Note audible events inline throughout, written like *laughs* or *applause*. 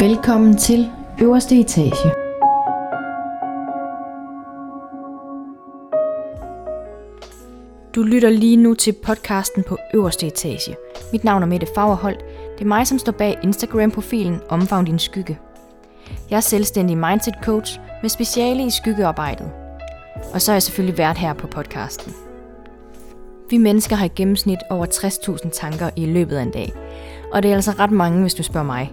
Velkommen til øverste etage. Du lytter lige nu til podcasten på øverste etage. Mit navn er Mette Fagerholt. Det er mig, som står bag Instagram-profilen Omfavn din skygge. Jeg er selvstændig mindset coach med speciale i skyggearbejdet. Og så er jeg selvfølgelig vært her på podcasten. Vi mennesker har i gennemsnit over 60.000 tanker i løbet af en dag. Og det er altså ret mange, hvis du spørger mig.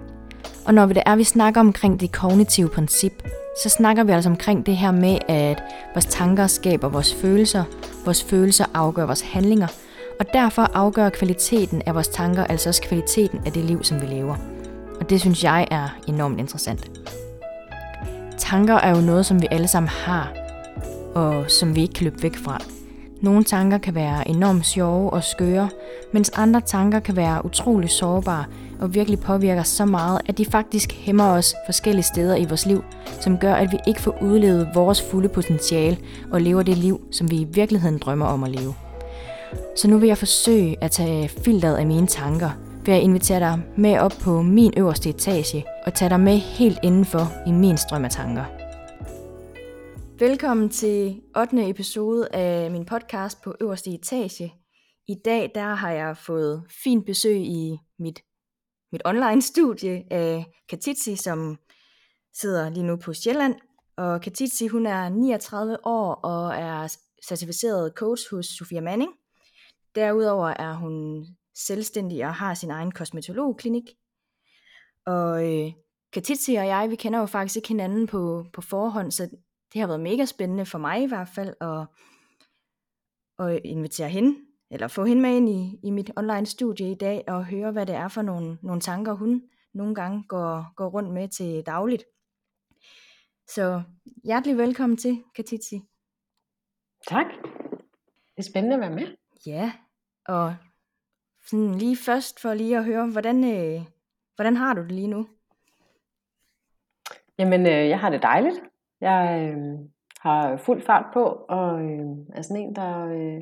Og når vi det er, vi snakker omkring det kognitive princip, så snakker vi altså omkring det her med, at vores tanker skaber vores følelser, vores følelser afgør vores handlinger, og derfor afgør kvaliteten af vores tanker altså også kvaliteten af det liv, som vi lever. Og det synes jeg er enormt interessant. Tanker er jo noget, som vi alle sammen har, og som vi ikke kan løbe væk fra. Nogle tanker kan være enormt sjove og skøre, mens andre tanker kan være utrolig sårbare og virkelig påvirker så meget, at de faktisk hæmmer os forskellige steder i vores liv, som gør, at vi ikke får udlevet vores fulde potentiale og lever det liv, som vi i virkeligheden drømmer om at leve. Så nu vil jeg forsøge at tage filteret af mine tanker, ved at invitere dig med op på min øverste etage og tage dig med helt indenfor i min strøm af tanker. Velkommen til 8. episode af min podcast på øverste etage. I dag der har jeg fået fint besøg i mit, mit online studie af Katitsi, som sidder lige nu på Sjælland. Og Katitsi hun er 39 år og er certificeret coach hos Sofia Manning. Derudover er hun selvstændig og har sin egen kosmetologklinik. Og øh, Katitsi og jeg, vi kender jo faktisk ikke hinanden på, på forhånd, så det har været mega spændende for mig i hvert fald at, at invitere hende, eller få hende med ind i, i mit online studie i dag, og høre, hvad det er for nogle, nogle tanker, hun nogle gange går, går rundt med til dagligt. Så hjertelig velkommen til, Katitsi. Tak. Det er spændende at være med. Ja, og sådan lige først for lige at høre, hvordan, øh, hvordan har du det lige nu? Jamen, øh, jeg har det dejligt. Jeg øh, har fuld fart på, og øh, er sådan en, der øh,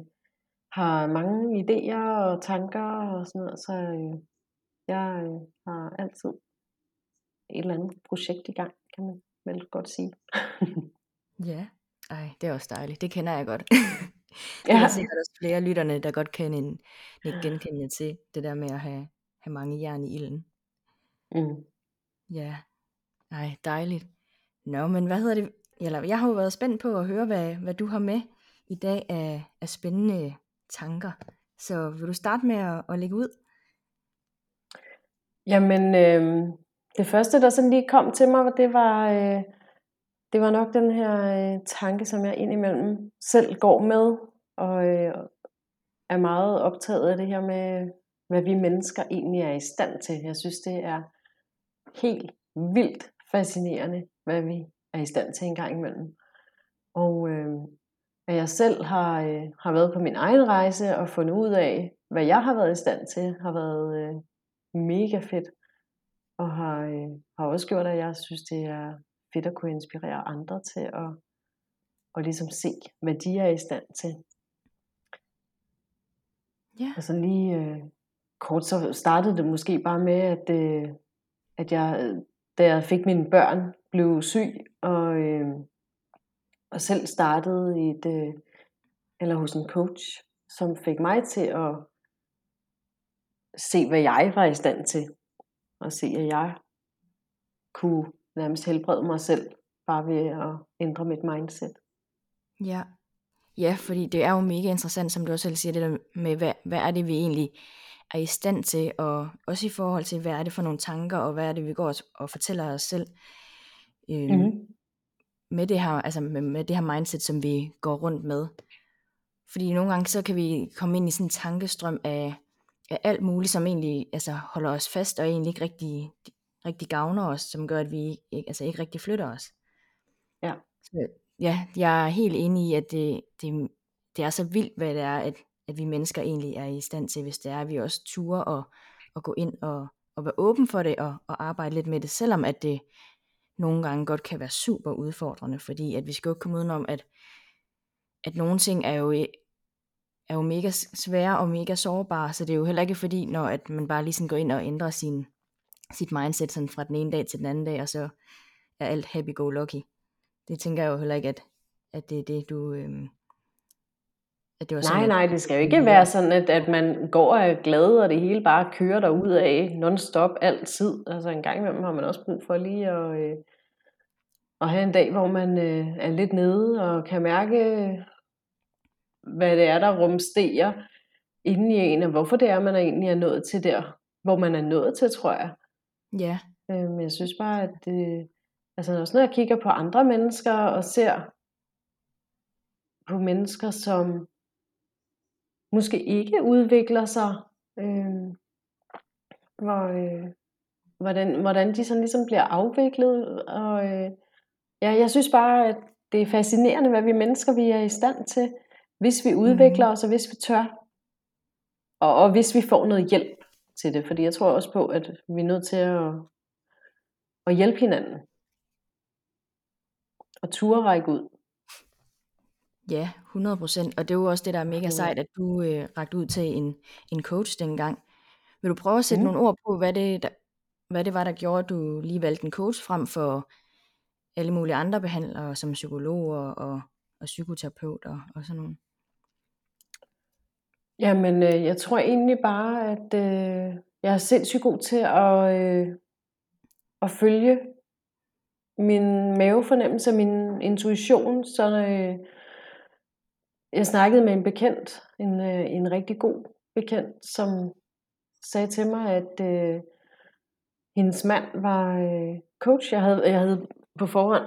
har mange idéer og tanker og sådan noget, så øh, jeg øh, har altid et eller andet projekt i gang, kan man vel godt sige. *laughs* ja, ej, det er også dejligt. Det kender jeg godt. *laughs* Der er sikkert også flere af lytterne, der godt kan en, ikke genkende til det der med at have, have mange jern i ilden. Mm. Ja, ej, dejligt. Nå, men hvad hedder det? Eller, jeg har jo været spændt på at høre, hvad, hvad du har med i dag af, af spændende tanker. Så vil du starte med at, at lægge ud? Jamen, øh, det første, der sådan lige kom til mig, det var, øh, det var nok den her øh, tanke, som jeg indimellem selv går med, og øh, er meget optaget af det her med, hvad vi mennesker egentlig er i stand til. Jeg synes, det er helt vildt fascinerende, hvad vi er i stand til en gang imellem. Og øh, at jeg selv har, øh, har været på min egen rejse og fundet ud af, hvad jeg har været i stand til, har været øh, mega fedt. Og har, øh, har også gjort, at jeg synes, det er fedt at kunne inspirere andre til at, at ligesom se, hvad de er i stand til. Ja. Altså lige øh, kort, så startede det måske bare med, at, øh, at jeg, da jeg fik mine børn, blev syg, og, øh, og selv startede i et, øh, eller hos en coach, som fik mig til at se, hvad jeg var i stand til, og se, at jeg kunne nærmest helbrede mig selv, bare ved at ændre mit mindset. Ja, ja fordi det er jo mega interessant, som du også selv siger, det der med, hvad, hvad er det, vi egentlig er i stand til, og også i forhold til, hvad er det for nogle tanker, og hvad er det, vi går og fortæller os selv øh, mm. Med, det her, altså med, med det her mindset, som vi går rundt med. Fordi nogle gange, så kan vi komme ind i sådan en tankestrøm af, af alt muligt, som egentlig altså, holder os fast, og egentlig ikke rigtig, rigtig gavner os, som gør, at vi ikke, altså, ikke rigtig flytter os. Ja. Så, ja, jeg er helt enig i, at det, det, det er så vildt, hvad det er, at, at vi mennesker egentlig er i stand til, hvis det er, at vi også turer og, og gå ind og, og være åben for det, og, og arbejde lidt med det, selvom at det nogle gange godt kan være super udfordrende, fordi at vi skal jo komme udenom, at, at nogle ting er jo, er jo mega svære og mega sårbare, så det er jo heller ikke fordi, når at man bare lige sådan går ind og ændrer sin, sit mindset sådan fra den ene dag til den anden dag, og så er alt happy-go-lucky. Det tænker jeg jo heller ikke, at, at det er det, du... Øhm, at det var sådan, nej, nej, det skal jo ikke være sådan, at, at man går og er glad, og det hele bare kører der ud af non-stop altid. Altså en gang imellem har man også brug for lige at, øh, at have en dag, hvor man øh, er lidt nede og kan mærke, hvad det er, der rumsterer inden i en, og hvorfor det er, man er egentlig er nået til der, hvor man er nået til, tror jeg. Ja. Øh, men jeg synes bare, at det, altså også når jeg kigger på andre mennesker og ser på mennesker, som måske ikke udvikler sig, øh, hvor, øh, hvordan, hvordan de sådan ligesom bliver afviklet. Og, øh, ja, jeg synes bare, at det er fascinerende, hvad vi mennesker vi er i stand til, hvis vi udvikler mm. os, og hvis vi tør. Og, og hvis vi får noget hjælp til det. Fordi jeg tror også på, at vi er nødt til at, at hjælpe hinanden. Og ture række ud. Ja, 100 procent. Og det er jo også det, der er mega sejt, at du øh, rakte ud til en, en coach dengang. Vil du prøve at sætte mm. nogle ord på, hvad det, der, hvad det var, der gjorde, at du lige valgte en coach frem for alle mulige andre behandlere, som psykologer og, og psykoterapeuter og, sådan nogle. Jamen, øh, jeg tror egentlig bare, at øh, jeg er sindssygt god til at, øh, at følge min mavefornemmelse, min intuition. Så øh, jeg snakkede med en bekendt, en, øh, en rigtig god bekendt, som sagde til mig, at øh, hendes mand var øh, coach. Jeg havde, jeg havde på forhånd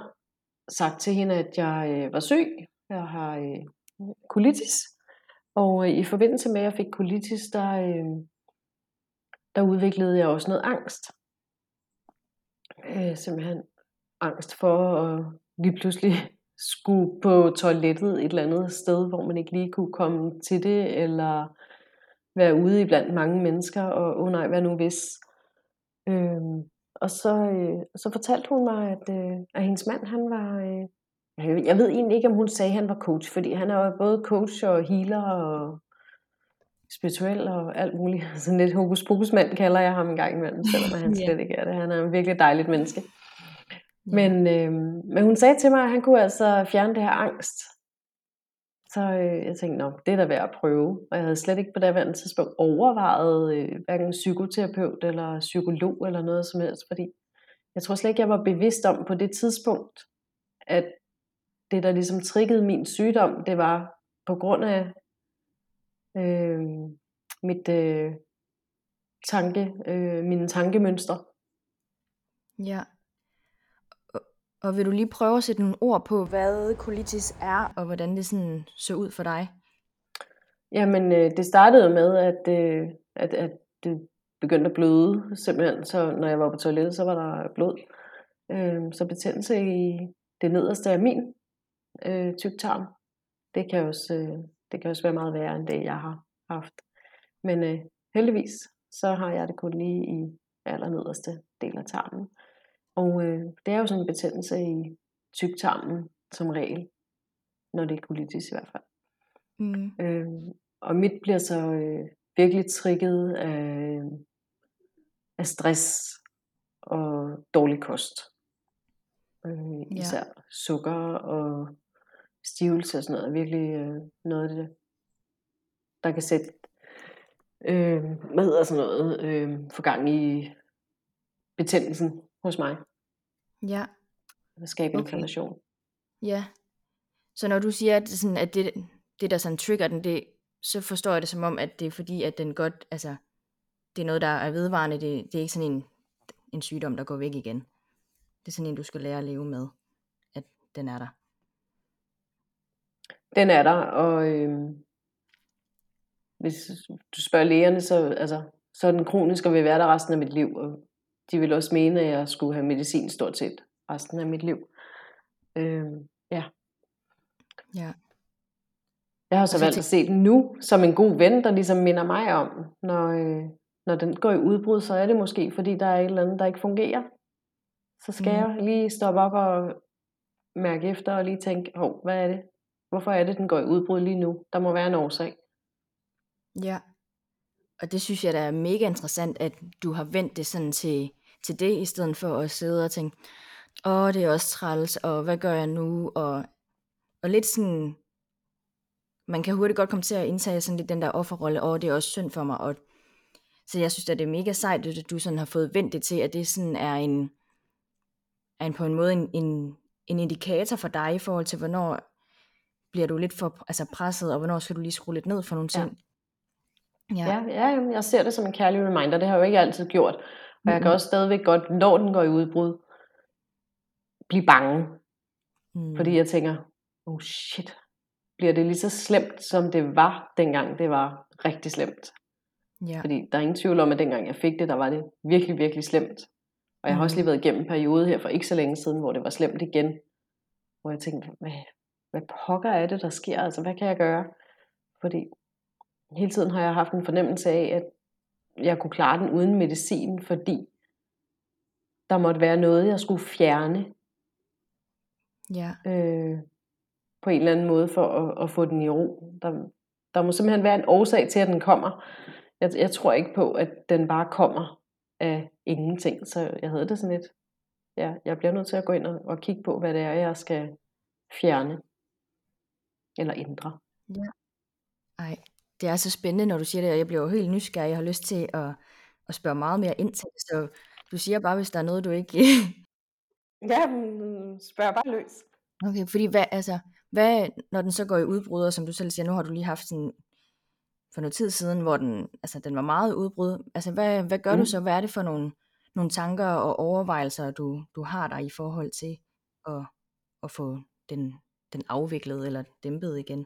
sagt til hende, at jeg øh, var syg. Jeg har øh, colitis. Og øh, i forbindelse med, at jeg fik colitis, der, øh, der udviklede jeg også noget angst. Øh, simpelthen angst for at lige pludselig *laughs* skulle på toilettet et eller andet sted, hvor man ikke lige kunne komme til det, eller være ude i blandt mange mennesker, og åh oh nej, hvad nu hvis? Øh, og så, øh, så fortalte hun mig, at, øh, at hendes mand, han var, øh, jeg ved egentlig ikke, om hun sagde, at han var coach, fordi han er jo både coach og healer og spirituel og alt muligt. *laughs* Sådan lidt hokus pokus mand kalder jeg ham en gang imellem, selvom han *laughs* slet ikke er det. Han er en virkelig dejligt menneske. Men, øh, men hun sagde til mig, at han kunne altså fjerne det her angst. Så øh, jeg tænkte, nok, det er da værd at prøve. Og jeg havde slet ikke på det daværende tidspunkt overvejet øh, hverken psykoterapeut eller psykolog eller noget som helst, fordi jeg tror slet ikke, jeg var bevidst om på det tidspunkt, at det, der ligesom triggede min sygdom, det var på grund af øh, mit øh, tanke, øh, mine tankemønstre. Ja. Og, vil du lige prøve at sætte nogle ord på, hvad colitis er, og hvordan det sådan så ud for dig? Jamen, øh, det startede med, at, øh, at, at det begyndte at bløde, simpelthen. Så når jeg var på toilettet, så var der blod. Øh, så betændelse i det nederste af min øh, tyktarm. Det kan, også, øh, det kan også være meget værre end det, jeg har haft. Men øh, heldigvis, så har jeg det kun lige i allernederste del af tarmen. Og øh, det er jo sådan en betændelse i tyktarmen som regel, når det er colitis i hvert fald. Mm. Øh, og mit bliver så øh, virkelig trigget af, af stress og dårlig kost. Øh, især ja. sukker og stivelse og sådan noget, er virkelig øh, noget af det, der kan sætte, øh, hvad hedder sådan noget, øh, for gang i betændelsen hos mig. Ja. Og skabe okay. inflammation. Ja. Så når du siger, at, sådan, at det, det der sådan trigger den, det, så forstår jeg det som om, at det er fordi, at den godt, altså, det er noget, der er vedvarende, det, det er ikke sådan en, en sygdom, der går væk igen. Det er sådan en, du skal lære at leve med, at den er der. Den er der, og øh, hvis du spørger lægerne, så, altså, så er den kronisk og vil være der resten af mit liv. Og de vil også mene, at jeg skulle have medicin stort set resten af mit liv. Øh, ja. Ja. Jeg har så valgt at se den nu som en god ven, der ligesom minder mig om, når, øh, når den går i udbrud, så er det måske, fordi der er et eller andet, der ikke fungerer. Så skal mm. jeg lige stoppe op og mærke efter og lige tænke, hov, hvad er det? Hvorfor er det, den går i udbrud lige nu? Der må være en årsag. Ja, og det synes jeg, der er mega interessant, at du har vendt det sådan til, til det, i stedet for at sidde og tænke, åh, det er også træls, og hvad gør jeg nu? Og, og lidt sådan, man kan hurtigt godt komme til at indtage sådan lidt den der offerrolle, åh, det er også synd for mig. Og, så jeg synes, at det er mega sejt, at du sådan har fået vendt det til, at det sådan er en, er en på en måde en, en, en indikator for dig i forhold til, hvornår bliver du lidt for altså presset, og hvornår skal du lige skrue lidt ned for nogle ting. Ja. Ja, ja, jeg ser det som en kærlig reminder. Det har jeg jo ikke altid gjort. Og mm-hmm. jeg kan også stadigvæk godt, når den går i udbrud, blive bange. Mm. Fordi jeg tænker, oh shit, bliver det lige så slemt, som det var, dengang det var rigtig slemt. Ja. Fordi der er ingen tvivl om, at dengang jeg fik det, der var det virkelig, virkelig slemt. Og jeg har også lige mm. været igennem en periode her for ikke så længe siden, hvor det var slemt igen. Hvor jeg tænkte, hvad, hvad pokker er det, der sker? Altså, hvad kan jeg gøre? Fordi hele tiden har jeg haft en fornemmelse af, at jeg kunne klare den uden medicin, fordi der måtte være noget, jeg skulle fjerne. Ja. Øh, på en eller anden måde for at, at få den i ro. Der, der må simpelthen være en årsag til, at den kommer. Jeg, jeg tror ikke på, at den bare kommer af ingenting. Så jeg havde det sådan lidt, ja, jeg bliver nødt til at gå ind og, og kigge på, hvad det er, jeg skal fjerne eller ændre. Ja. Ej, det er så spændende, når du siger det, og jeg bliver jo helt nysgerrig. Jeg har lyst til at, at spørge meget mere ind til det, så du siger bare, hvis der er noget, du ikke... *laughs* ja, spørg bare løs. Okay, fordi hvad, altså, hvad, når den så går i udbrud, og som du selv siger, nu har du lige haft sådan for noget tid siden, hvor den, altså, den var meget udbrud. Altså, hvad, hvad gør mm. du så? Hvad er det for nogle, nogle tanker og overvejelser, du, du har der i forhold til at, at få den, den afviklet eller dæmpet igen?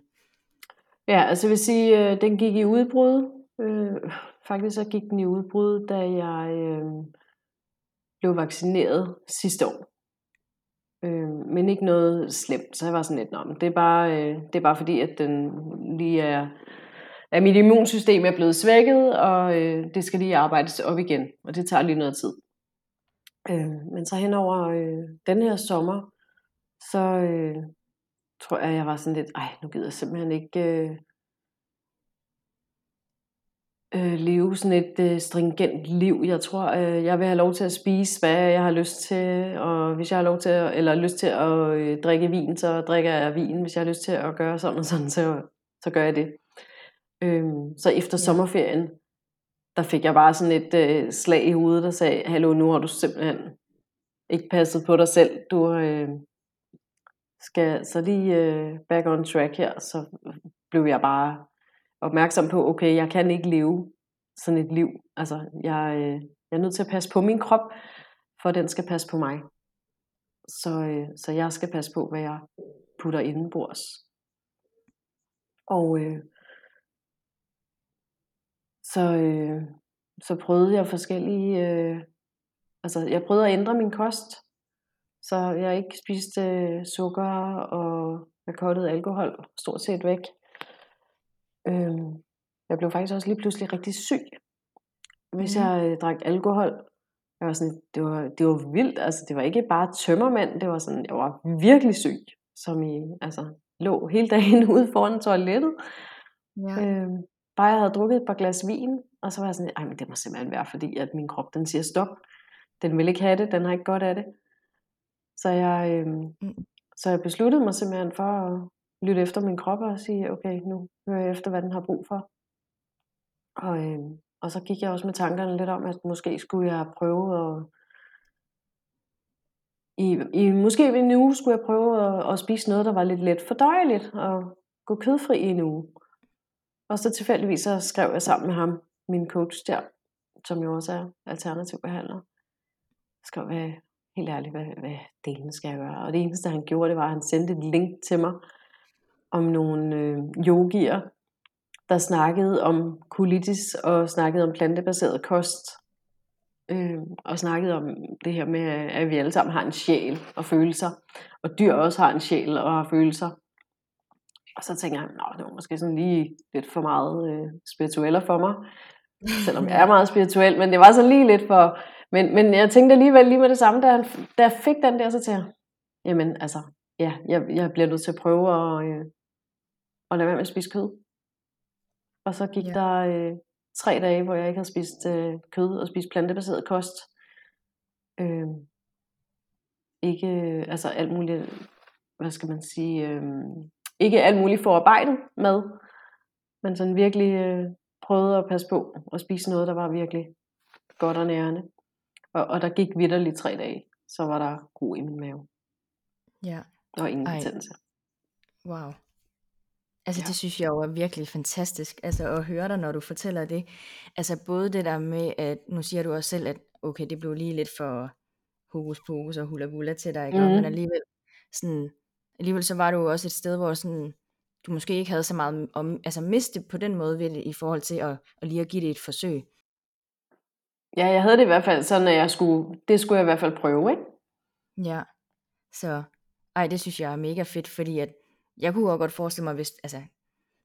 Ja, altså jeg vil sige, øh, den gik i udbrud. Øh, faktisk så gik den i udbrud, da jeg øh, blev vaccineret sidste år. Øh, men ikke noget slemt, så jeg var sådan lidt, Nå, det er bare, øh, det er bare fordi, at den lige er, at mit immunsystem er blevet svækket, og øh, det skal lige arbejdes op igen, og det tager lige noget tid. Øh, men så hen over øh, den her sommer, så øh, tror jeg, jeg var sådan lidt, ej, nu gider jeg simpelthen ikke øh, øh, leve sådan et øh, stringent liv. Jeg tror, øh, jeg vil have lov til at spise, hvad jeg har lyst til, og hvis jeg har lov til at, eller lyst til at øh, drikke vin, så drikker jeg vin. Hvis jeg har lyst til at gøre sådan og sådan, så, så gør jeg det. Øh, så efter ja. sommerferien, der fik jeg bare sådan et øh, slag i hovedet, der sagde, hallo, nu har du simpelthen ikke passet på dig selv. Du øh, skal så lige øh, back on track her, så blev jeg bare opmærksom på, okay, jeg kan ikke leve sådan et liv. Altså, jeg, øh, jeg er nødt til at passe på min krop, for den skal passe på mig. Så, øh, så jeg skal passe på, hvad jeg putter indenbords. Og øh, så, øh, så prøvede jeg forskellige, øh, altså jeg prøvede at ændre min kost, så jeg ikke spiste øh, sukker og jeg kottede alkohol stort set væk. Øh, jeg blev faktisk også lige pludselig rigtig syg, hvis mm. jeg øh, drak alkohol. Jeg var sådan, det var, det var vildt, altså det var ikke bare tømmermand, det var sådan, jeg var virkelig syg, som i, altså lå hele dagen *laughs* ude foran toilettet. Ja. Øh, bare jeg havde drukket et par glas vin, og så var jeg sådan, ej, men det må simpelthen være, fordi at min krop, den siger stop. Den vil ikke have det, den har ikke godt af det. Så jeg, øh, mm. så jeg besluttede mig simpelthen for at lytte efter min krop og sige, okay, nu hører jeg efter, hvad den har brug for. Og, øh, og så gik jeg også med tankerne lidt om, at måske skulle jeg prøve at i, i måske ved en uge skulle jeg prøve at, at spise noget, der var lidt let fordøjeligt, og gå kødfri i en uge. Og så tilfældigvis så skrev jeg sammen med ham, min coach der, som jo også er alternativ behandler. Skrev, hvad, helt ærligt, hvad, hvad delen skal jeg gøre? Og det eneste, han gjorde, det var, at han sendte et link til mig, om nogle øh, yogier, der snakkede om kulitis og snakkede om plantebaseret kost. Øh, og snakkede om det her med, at vi alle sammen har en sjæl og følelser. Og dyr også har en sjæl og har følelser. Og så tænker jeg, at det var måske sådan lige lidt for meget øh, spirituelt for mig. Selvom jeg er meget spirituel, men det var så lige lidt for... Men, men jeg tænkte alligevel lige med det samme, da, han, da jeg fik den der, så til jamen altså, ja, jeg, jeg bliver nødt til at prøve at, øh, og lade være med at spise kød. Og så gik ja. der øh, tre dage, hvor jeg ikke havde spist øh, kød og spist plantebaseret kost. øh, ikke, altså alt muligt, hvad skal man sige, øh, ikke alt muligt forarbejdet mad, men sådan virkelig øh, prøvede at passe på og spise noget, der var virkelig godt og nærende. Og, og der gik vidderligt tre dage, så var der ro i min mave. Ja. Og ingen betændelse. Wow. Altså ja. det synes jeg jo er virkelig fantastisk, altså at høre dig, når du fortæller det. Altså både det der med, at nu siger du også selv, at okay, det blev lige lidt for hokus pokus og hula hula til dig, ikke? Mm. men alligevel, sådan, alligevel så var du også et sted, hvor sådan, du måske ikke havde så meget om, altså miste på den måde ved det, i forhold til at, at lige at give det et forsøg. Ja, jeg havde det i hvert fald sådan, at jeg skulle, det skulle jeg i hvert fald prøve, ikke? Ja, så ej, det synes jeg er mega fedt, fordi at jeg kunne også godt forestille mig, hvis, altså,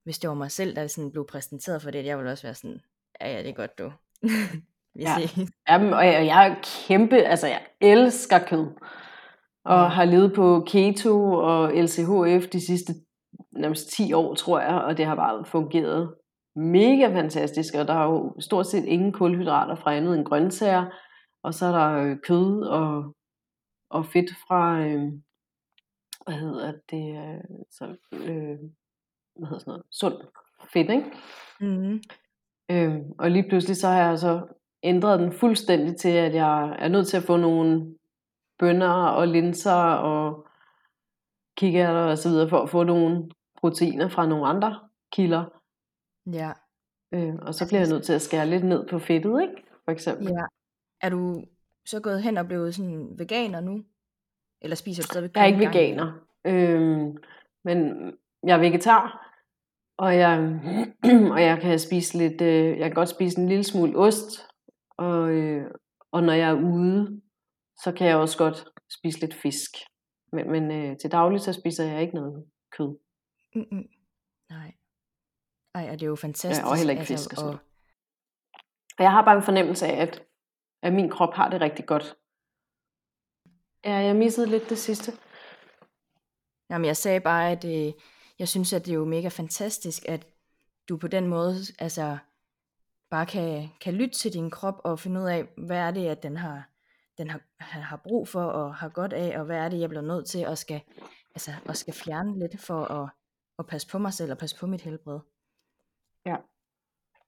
hvis det var mig selv, der sådan blev præsenteret for det, jeg ville også være sådan, ja, ja, det er godt du. *laughs* ja. Jamen, og jeg, jeg er kæmpe, altså jeg elsker kød, og ja. har levet på keto og LCHF de sidste nærmest 10 år, tror jeg, og det har bare fungeret mega fantastisk, og der er jo stort set ingen kulhydrater fra andet end grøntsager, og så er der øh, kød og, og fedt fra, øh, hvad hedder det, øh, så, øh, hvad hedder sådan noget, sund fedt, ikke? Mm. Øh, og lige pludselig så har jeg så ændret den fuldstændig til, at jeg er nødt til at få nogle bønner og linser og kikærter og så videre, for at få nogle proteiner fra nogle andre kilder. Ja. Øh, og så bliver jeg nødt til at skære lidt ned på fedtet, ikke? For eksempel. Ja. Er du så gået hen og blevet sådan veganer nu? Eller spiser du stadigvæk Jeg er ikke veganer. Øhm, men jeg er vegetar. Og jeg, *clears throat* og jeg kan spise lidt, øh, jeg kan godt spise en lille smule ost. Og, øh, og når jeg er ude, så kan jeg også godt spise lidt fisk. Men, men øh, til daglig så spiser jeg ikke noget kød. Mm-mm. Nej. Ej, og det er jo fantastisk. Ja, og heller ikke altså, fisk og sådan og... og jeg har bare en fornemmelse af, at, at min krop har det rigtig godt. Ja, jeg missede lidt det sidste. Jamen, jeg sagde bare, at øh, jeg synes, at det er jo mega fantastisk, at du på den måde, altså, bare kan, kan lytte til din krop og finde ud af, hvad er det, at den har, den har, har brug for og har godt af, og hvad er det, jeg bliver nødt til at skal, altså, at skal fjerne lidt for at, at passe på mig selv og passe på mit helbred. Ja.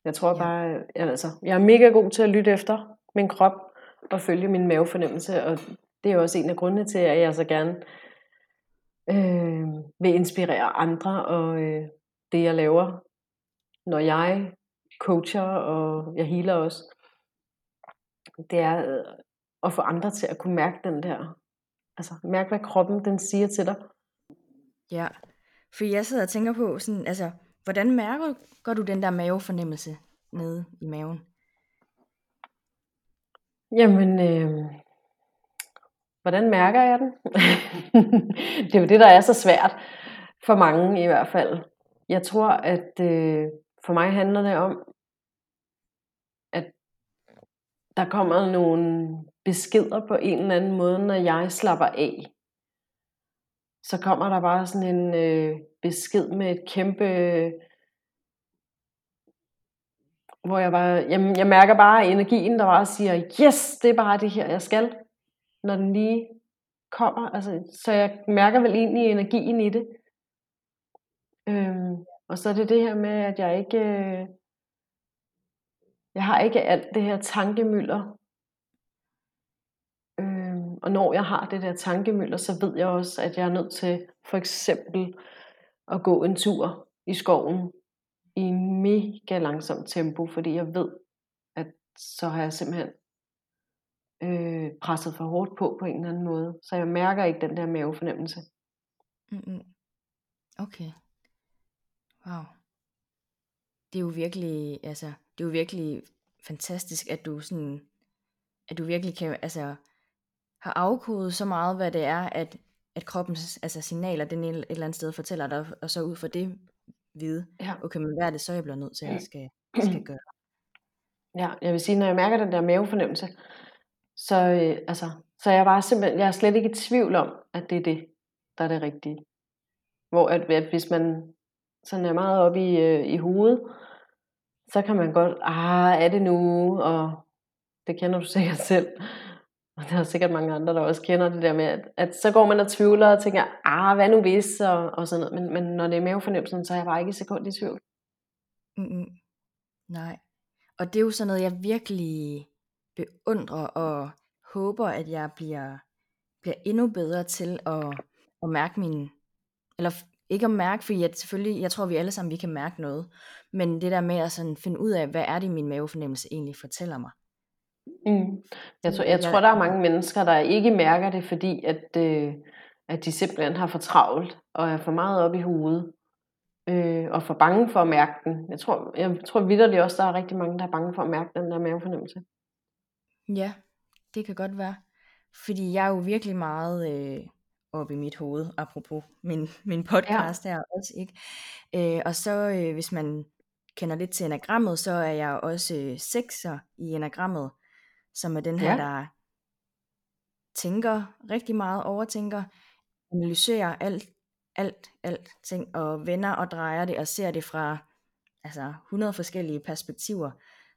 Jeg tror ja. bare, altså, jeg er mega god til at lytte efter min krop og følge min mavefornemmelse, og det er også en af grundene til, at jeg så gerne øh, vil inspirere andre, og øh, det jeg laver, når jeg coacher, og jeg healer også, det er øh, at få andre til at kunne mærke den der, altså mærke, hvad kroppen den siger til dig. Ja, for jeg sidder og tænker på, sådan, altså, hvordan mærker gør du den der mavefornemmelse nede i maven? Jamen, øh, hvordan mærker jeg den? *laughs* det er jo det, der er så svært for mange i hvert fald. Jeg tror, at øh, for mig handler det om, at der kommer nogle beskeder på en eller anden måde, når jeg slapper af. Så kommer der bare sådan en øh, besked med et kæmpe hvor jeg bare, jamen, jeg mærker bare energien, der bare siger, yes, det er bare det her, jeg skal, når den lige kommer. Altså, så jeg mærker vel egentlig energien i det. Øhm, og så er det det her med, at jeg ikke, øh, jeg har ikke alt det her tankemøller. Øhm, og når jeg har det der tankemøller, så ved jeg også, at jeg er nødt til for eksempel at gå en tur i skoven i mega langsomt tempo, fordi jeg ved, at så har jeg simpelthen øh, presset for hårdt på på en eller anden måde. Så jeg mærker ikke den der mavefornemmelse. Mm-hmm. Okay. Wow. Det er jo virkelig, altså, det er jo virkelig fantastisk, at du sådan, at du virkelig kan, altså, har afkodet så meget, hvad det er, at, at kroppens altså, signaler, den et eller andet sted fortæller dig, og så ud fra det vide, ja. okay, men hvad er det så, jeg bliver nødt til at skal, skal *clears throat* gøre? Ja, jeg vil sige, når jeg mærker den der mavefornemmelse, så, øh, altså, så er jeg bare simpelthen, jeg er slet ikke i tvivl om, at det er det, der er det rigtige. Hvor at, at hvis man sådan er meget oppe i, øh, i hovedet, så kan man godt, ah, er det nu, og det kender du sikkert selv og der er sikkert mange andre, der også kender det der med, at, at så går man og tvivler og tænker, ah, hvad nu hvis, og, og sådan noget. Men, men når det er mavefornemmelsen, så er jeg bare ikke i sekund i tvivl. Mm-mm. Nej. Og det er jo sådan noget, jeg virkelig beundrer og håber, at jeg bliver, bliver endnu bedre til at, at mærke min, eller ikke at mærke, fordi jeg, selvfølgelig, jeg tror, vi alle sammen vi kan mærke noget, men det der med at sådan finde ud af, hvad er det, min mavefornemmelse egentlig fortæller mig. Mm. Jeg, tror, jeg tror, der er mange mennesker, der ikke mærker det, fordi at, øh, at de simpelthen har for travlt og er for meget op i hovedet øh, og for bange for at mærke den. Jeg tror, jeg tror vidderligt også, der er rigtig mange, der er bange for at mærke den der mavefornemmelse. Ja, det kan godt være. Fordi jeg er jo virkelig meget øh, oppe i mit hoved, apropos min, min podcast ja. her også, ikke? Øh, og så øh, hvis man kender lidt til enagrammet, så er jeg også øh, sekser i enagrammet, som er den her, ja. der tænker rigtig meget, overtænker, analyserer alt, alt, alt ting, og vender og drejer det, og ser det fra altså 100 forskellige perspektiver,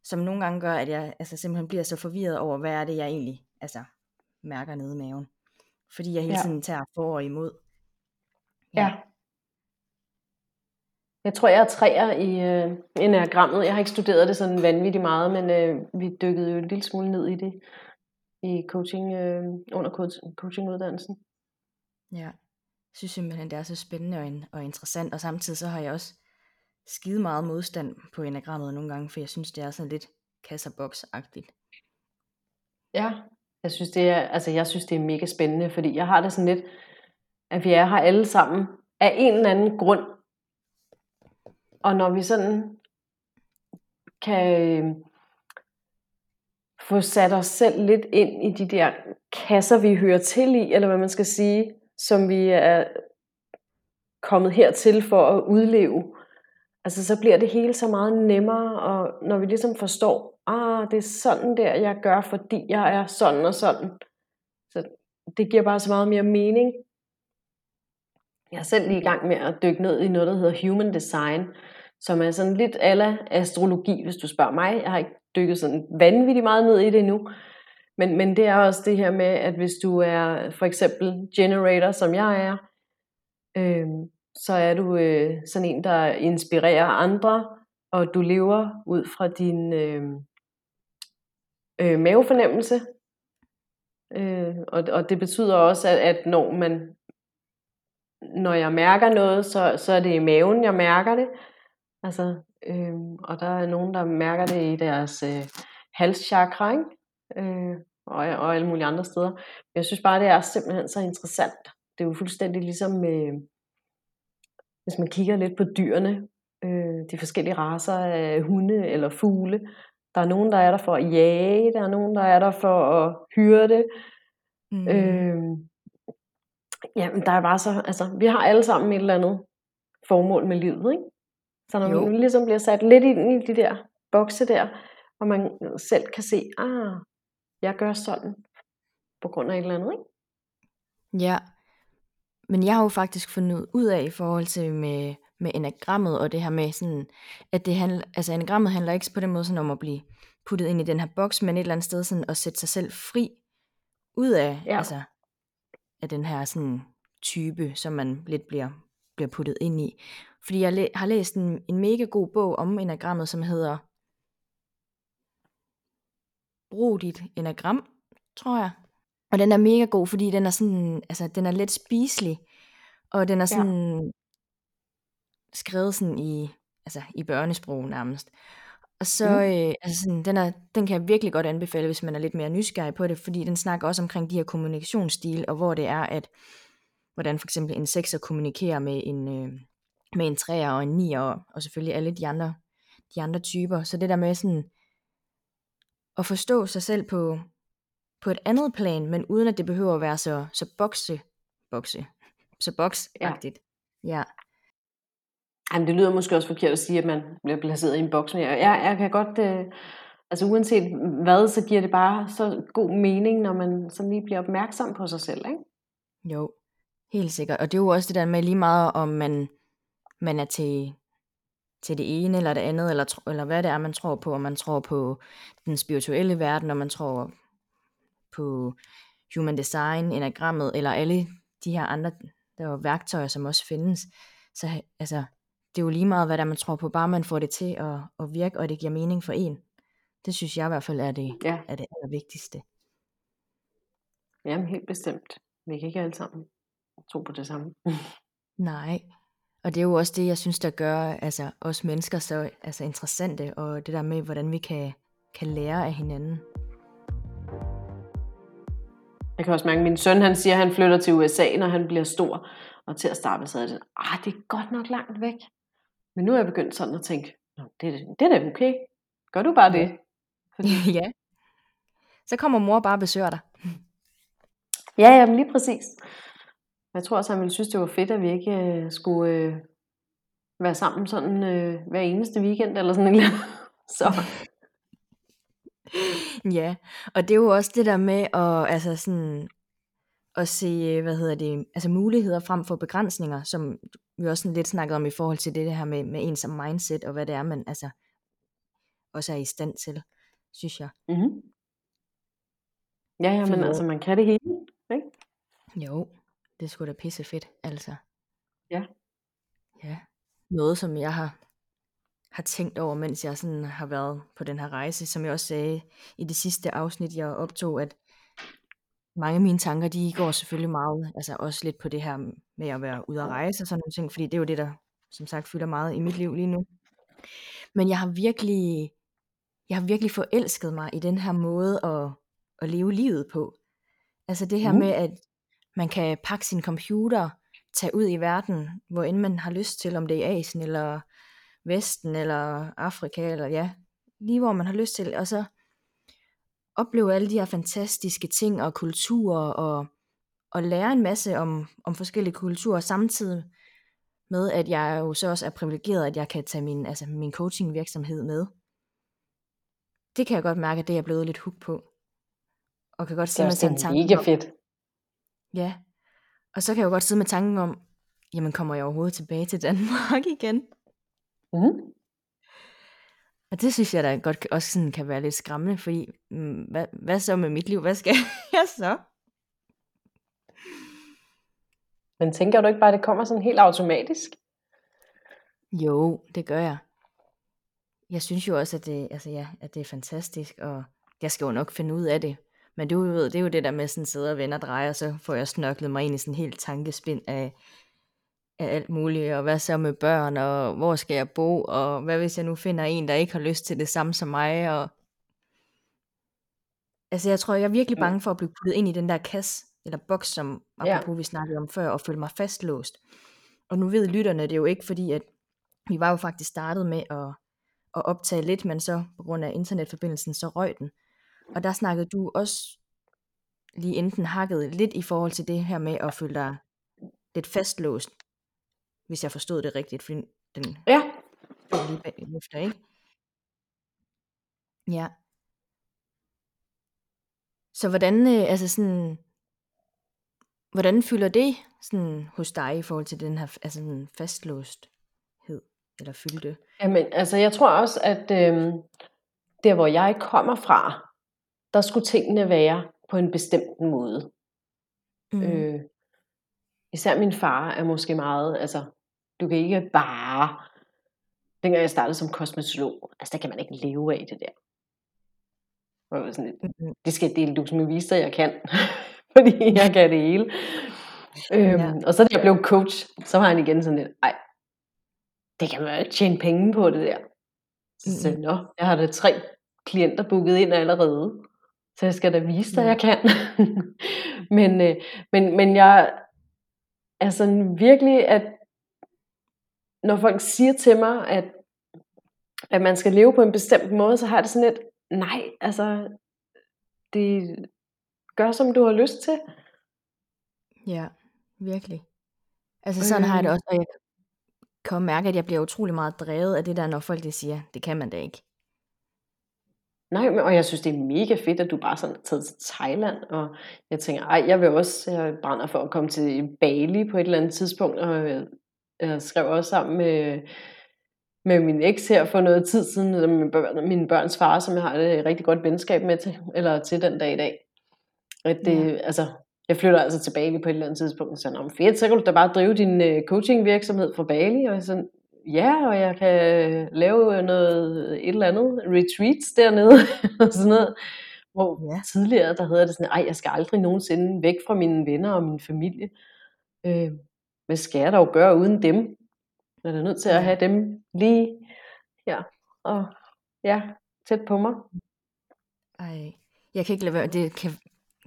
som nogle gange gør, at jeg altså, simpelthen bliver så forvirret over, hvad er det, jeg egentlig altså, mærker nede i maven. Fordi jeg hele ja. tiden tager for og imod. Ja. ja. Jeg tror, jeg er træer i øh, enagrammet. Jeg har ikke studeret det sådan vanvittigt meget, men øh, vi dykkede jo en lille smule ned i det i coaching, øh, under coach, coachinguddannelsen. Ja, jeg synes simpelthen, det er så spændende og, og interessant, og samtidig så har jeg også skide meget modstand på enagrammet nogle gange, for jeg synes, det er sådan lidt kasserbox-agtigt. Ja, jeg synes, det er, altså, jeg synes, det er mega spændende, fordi jeg har det sådan lidt, at vi er her alle sammen af en eller anden grund. Og når vi sådan kan øh, få sat os selv lidt ind i de der kasser, vi hører til i, eller hvad man skal sige, som vi er kommet hertil for at udleve, altså så bliver det hele så meget nemmere, og når vi ligesom forstår, ah, det er sådan der, jeg gør, fordi jeg er sådan og sådan. Så det giver bare så meget mere mening. Jeg er selv lige i gang med at dykke ned i noget, der hedder Human Design, som er sådan lidt ala astrologi, hvis du spørger mig. Jeg har ikke dykket sådan vanvittigt meget ned i det endnu. Men, men det er også det her med, at hvis du er for eksempel generator, som jeg er, øh, så er du øh, sådan en, der inspirerer andre, og du lever ud fra din øh, øh, mavefornemmelse. Øh, og, og det betyder også, at, at når man når jeg mærker noget, så, så er det i maven, jeg mærker det. Altså, øh, og der er nogen, der mærker det i deres øh, halschakra, ikke? Øh, og, og alle mulige andre steder. Men jeg synes bare, det er simpelthen så interessant. Det er jo fuldstændig ligesom med, hvis man kigger lidt på dyrene, øh, de forskellige raser af hunde eller fugle, der er nogen, der er der for at jage, der er nogen, der er der for at hyrde. Mm. Øh, jamen, der er bare så, altså, vi har alle sammen et eller andet formål med livet, ikke? Så når jo. man ligesom bliver sat lidt ind i de der bokse der, og man selv kan se, ah, jeg gør sådan, på grund af et eller andet, ikke? Ja, men jeg har jo faktisk fundet ud af i forhold til med, med enagrammet, og det her med sådan, at det handler, altså enagrammet handler ikke på den måde sådan om at blive puttet ind i den her boks, men et eller andet sted sådan at sætte sig selv fri ud af, ja. altså, af den her sådan type, som man lidt bliver, bliver puttet ind i. Fordi jeg læ- har læst en, en mega god bog om enagrammet, som hedder Brug dit enagram, tror jeg. Og den er mega god, fordi den er sådan, altså den er let spiselig, og den er sådan ja. skrevet sådan i, altså i børnesprog nærmest. Og så, mm. øh, altså sådan, den, er, den kan jeg virkelig godt anbefale, hvis man er lidt mere nysgerrig på det, fordi den snakker også omkring de her kommunikationsstil, og hvor det er, at hvordan for eksempel en sekser kommunikerer med en, øh, med en træer og en nier, og selvfølgelig alle de andre, de andre typer. Så det der med sådan, at forstå sig selv på, på et andet plan, men uden at det behøver at være så, så bokse, bokse, så boksagtigt. Ja. ja. Jamen, det lyder måske også forkert at sige, at man bliver placeret i en boks, men jeg, jeg, jeg kan godt, øh, altså uanset hvad, så giver det bare så god mening, når man så lige bliver opmærksom på sig selv, ikke? Jo, helt sikkert. Og det er jo også det der med lige meget, om man, man er til, til det ene eller det andet, eller, eller hvad det er, man tror på, om man tror på den spirituelle verden, om man tror på human design, enagrammet, eller alle de her andre der er værktøjer, som også findes. Så altså, det er jo lige meget, hvad der man tror på, bare man får det til at, at virke, og det giver mening for en. Det synes jeg i hvert fald er det, ja. er det allervigtigste. Jamen helt bestemt. Vi kan ikke alle sammen tro på det samme. *laughs* Nej, og det er jo også det, jeg synes, der gør altså, os mennesker så altså, interessante, og det der med, hvordan vi kan, kan lære af hinanden. Jeg kan også mærke, at min søn han siger, at han flytter til USA, når han bliver stor. Og til at starte med, så er det, ah, det er godt nok langt væk. Men nu er jeg begyndt sådan at tænke, det, det er da okay. Gør du bare det? Fordi... *laughs* ja. Så kommer mor bare og besøger dig. Ja, jamen lige præcis. Jeg tror også, at han ville synes, det var fedt, at vi ikke øh, skulle øh, være sammen sådan øh, hver eneste weekend eller sådan noget. *laughs* Så. Ja, og det er jo også det der med at, altså sådan, at se, hvad hedder det, altså muligheder frem for begrænsninger, som vi også sådan lidt snakket om i forhold til det her med, med en som mindset, og hvad det er, man altså også er i stand til, synes jeg. Mm-hmm. Ja, ja, men altså, man kan det hele, ikke? Jo, det skulle da pisse fedt, altså. Ja. Ja. Noget, som jeg har, har tænkt over, mens jeg sådan har været på den her rejse, som jeg også sagde i det sidste afsnit, jeg optog, at mange af mine tanker, de går selvfølgelig meget, altså også lidt på det her med at være ude at rejse og sådan nogle ting, fordi det er jo det, der som sagt fylder meget i mit liv lige nu. Men jeg har virkelig, jeg har virkelig forelsket mig i den her måde at, at leve livet på. Altså det her mm. med, at man kan pakke sin computer, tage ud i verden, hvor end man har lyst til, om det er Asien eller Vesten eller Afrika, eller ja, lige hvor man har lyst til, og så opleve alle de her fantastiske ting og kulturer, og, og lære en masse om, om forskellige kulturer, samtidig med, at jeg jo så også er privilegeret, at jeg kan tage min, altså min coaching virksomhed med. Det kan jeg godt mærke, at det er jeg blevet lidt hooked på. Og kan godt sidde med sådan en tanke mega fedt. Ja. Og så kan jeg jo godt sidde med tanken om, jamen kommer jeg overhovedet tilbage til Danmark *laughs* igen? Mm. Og det synes jeg da godt også sådan kan være lidt skræmmende, fordi mm, hvad, hvad så med mit liv? Hvad skal *laughs* jeg så? Men tænker du ikke bare, at det kommer sådan helt automatisk? Jo, det gør jeg. Jeg synes jo også, at det, altså ja, at det er fantastisk, og jeg skal jo nok finde ud af det. Men du ved, det er jo det der med sådan sidde og vende og dreje, og så får jeg snørklet mig ind i sådan en helt tankespind af, af alt muligt, og hvad så med børn, og hvor skal jeg bo, og hvad hvis jeg nu finder en, der ikke har lyst til det samme som mig, og altså jeg tror, jeg er virkelig bange for at blive puttet ind i den der kasse, eller boks, som apropos ja. vi snakkede om før, og føle mig fastlåst. Og nu ved lytterne det jo ikke, fordi at vi var jo faktisk startet med at, at optage lidt, men så på grund af internetforbindelsen, så røg den. Og der snakkede du også lige enten hakket lidt i forhold til det her med at føle dig lidt fastlåst hvis jeg forstod det rigtigt, for den ja. er lige bag efter, ikke? Ja. Så hvordan, øh, altså sådan, hvordan fylder det sådan hos dig i forhold til den her altså sådan fastlåsthed, eller fyldte? Jamen, altså jeg tror også, at øh, der hvor jeg kommer fra, der skulle tingene være på en bestemt måde. Mm. Øh, især min far er måske meget, altså du kan ikke bare... Dengang jeg startede som kosmetolog, altså der kan man ikke leve af det der. Og sådan, mm-hmm. det skal dele, du som vise dig, jeg kan. *laughs* Fordi jeg kan det hele. Øhm, ja. Og så da jeg blev coach, så var han igen sådan lidt, ej, det kan man tjene penge på det der. Så mm. nå, jeg har da tre klienter booket ind allerede. Så jeg skal da vise dig, ja. jeg kan. *laughs* men, øh, men, men jeg er sådan virkelig, at når folk siger til mig, at, at man skal leve på en bestemt måde, så har det sådan et, nej, altså, det gør, som du har lyst til. Ja, virkelig. Altså sådan øh. har jeg det også, og jeg kan mærke, at jeg bliver utrolig meget drevet af det der, når folk de siger, det kan man da ikke. Nej, men, og jeg synes, det er mega fedt, at du bare sådan er taget til Thailand, og jeg tænker, ej, jeg vil også, jeg brænder for at komme til Bali på et eller andet tidspunkt, og jeg skrev også sammen med, med min eks her for noget tid siden, med børn, mine børns far, som jeg har et rigtig godt venskab med til, eller til den dag i dag. At det, ja. altså, jeg flytter altså til Bali på et eller andet tidspunkt, og så om fedt, så kan du da bare drive din øh, coaching virksomhed fra Bali, og sådan, ja, og jeg kan lave noget, et eller andet, retreats dernede, *laughs* og sådan noget. Hvor ja. tidligere, der hedder det sådan, ej, jeg skal aldrig nogensinde væk fra mine venner og min familie. Øh, hvad skal jeg dog gøre uden dem? Jeg er nødt til at have dem lige her, og ja, tæt på mig. Ej, jeg kan ikke lade være, det kan,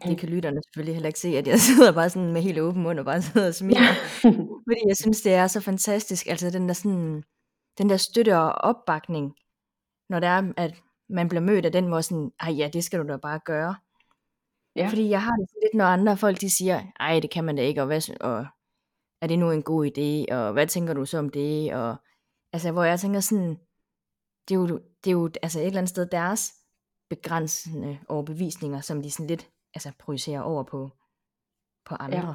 det kan lytterne selvfølgelig heller ikke se, at jeg *laughs* sidder bare sådan med helt åben mund og bare sidder og smiler. *laughs* Fordi jeg synes, det er så fantastisk, altså den der sådan, den der støtte og opbakning, når det er, at man bliver mødt af den måde sådan, ej ja, det skal du da bare gøre. Ja. Fordi jeg har det lidt, når andre folk de siger, ej det kan man da ikke, og, hvad, og er det nu en god idé, og hvad tænker du så om det, og altså hvor jeg tænker sådan, det er jo, det er jo altså et eller andet sted deres begrænsende overbevisninger, som de sådan lidt altså projicerer over på, på andre. Ja.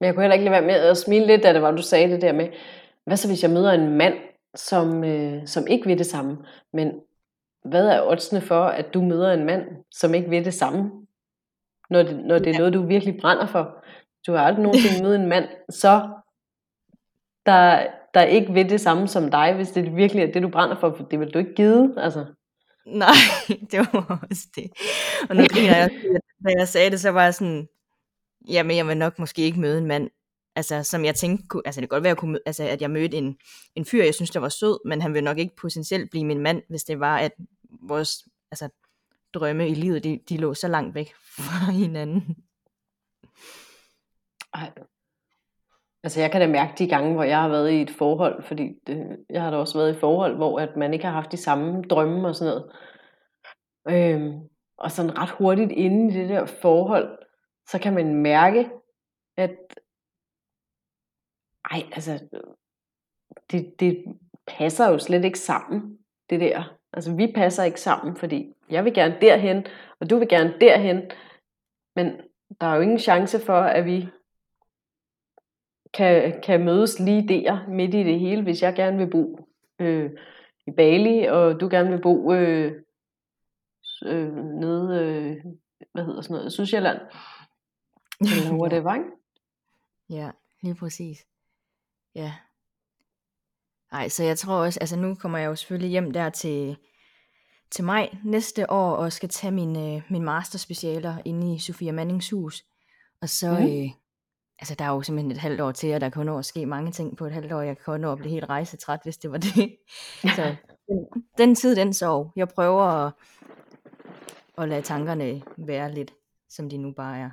Men jeg kunne heller ikke lade være med at smile lidt, da det var, du sagde det der med, hvad så hvis jeg møder en mand, som, øh, som ikke vil det samme, men hvad er oddsene for, at du møder en mand, som ikke vil det samme, når det, når det er noget, du virkelig brænder for? Du har aldrig nogensinde mødt en mand, så der, der ikke ved det samme som dig, hvis det virkelig er det, du brænder for, for det vil du ikke give. Altså. Nej, *laughs* det var også det. Og nu griner jeg, da jeg sagde det, så var jeg sådan, jamen jeg vil nok måske ikke møde en mand, altså som jeg tænkte, kunne, altså det kan godt være, at, kunne, altså, at jeg mødte en, en fyr, jeg synes, der var sød, men han vil nok ikke potentielt blive min mand, hvis det var, at vores altså, drømme i livet, de, de lå så langt væk *laughs* fra hinanden. Ej. Altså jeg kan da mærke de gange, hvor jeg har været i et forhold, fordi det, jeg har da også været i et forhold, hvor at man ikke har haft de samme drømme og sådan noget. Øhm, og sådan ret hurtigt inde i det der forhold, så kan man mærke, at ej, altså, det, det passer jo slet ikke sammen, det der. Altså, vi passer ikke sammen, fordi jeg vil gerne derhen, og du vil gerne derhen, men der er jo ingen chance for, at vi kan, kan mødes lige der, midt i det hele, hvis jeg gerne vil bo øh, i Bali, og du gerne vil bo øh, øh, nede, øh, hvad hedder sådan noget, Sydsjælland, eller *laughs* whatever, ikke? Ja, lige præcis. Ja. Ej, så jeg tror også, altså nu kommer jeg jo selvfølgelig hjem der til, til maj næste år, og skal tage min, øh, min masterspecialer inde i Sofia Mannings hus. Og så, mm. øh, altså der er jo simpelthen et halvt år til, og der kan nå at ske mange ting på et halvt år. Jeg kan nå at blive helt rejsetræt, hvis det var det. så den, den tid, den sov. Jeg prøver at, at lade tankerne være lidt, som de nu bare er.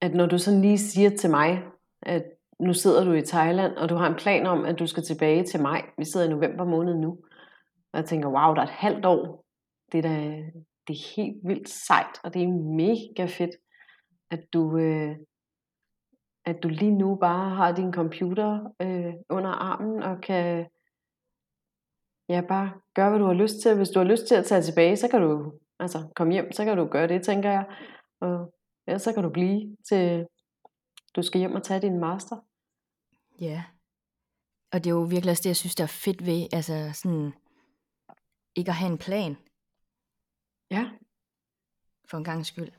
At når du sådan lige siger til mig, at nu sidder du i Thailand, og du har en plan om, at du skal tilbage til maj. Vi sidder i november måned nu. Og jeg tænker, wow, der er et halvt år. Det er, da, det er helt vildt sejt, og det er mega fedt, at du, øh, at du lige nu bare har din computer øh, under armen, og kan ja, bare gøre, hvad du har lyst til. Hvis du har lyst til at tage tilbage, så kan du altså, komme hjem, så kan du gøre det, tænker jeg. Og ja, så kan du blive til, du skal hjem og tage din master. Ja. Og det er jo virkelig også det, jeg synes, der er fedt ved, altså sådan, ikke at have en plan. Ja. For en gang skyld.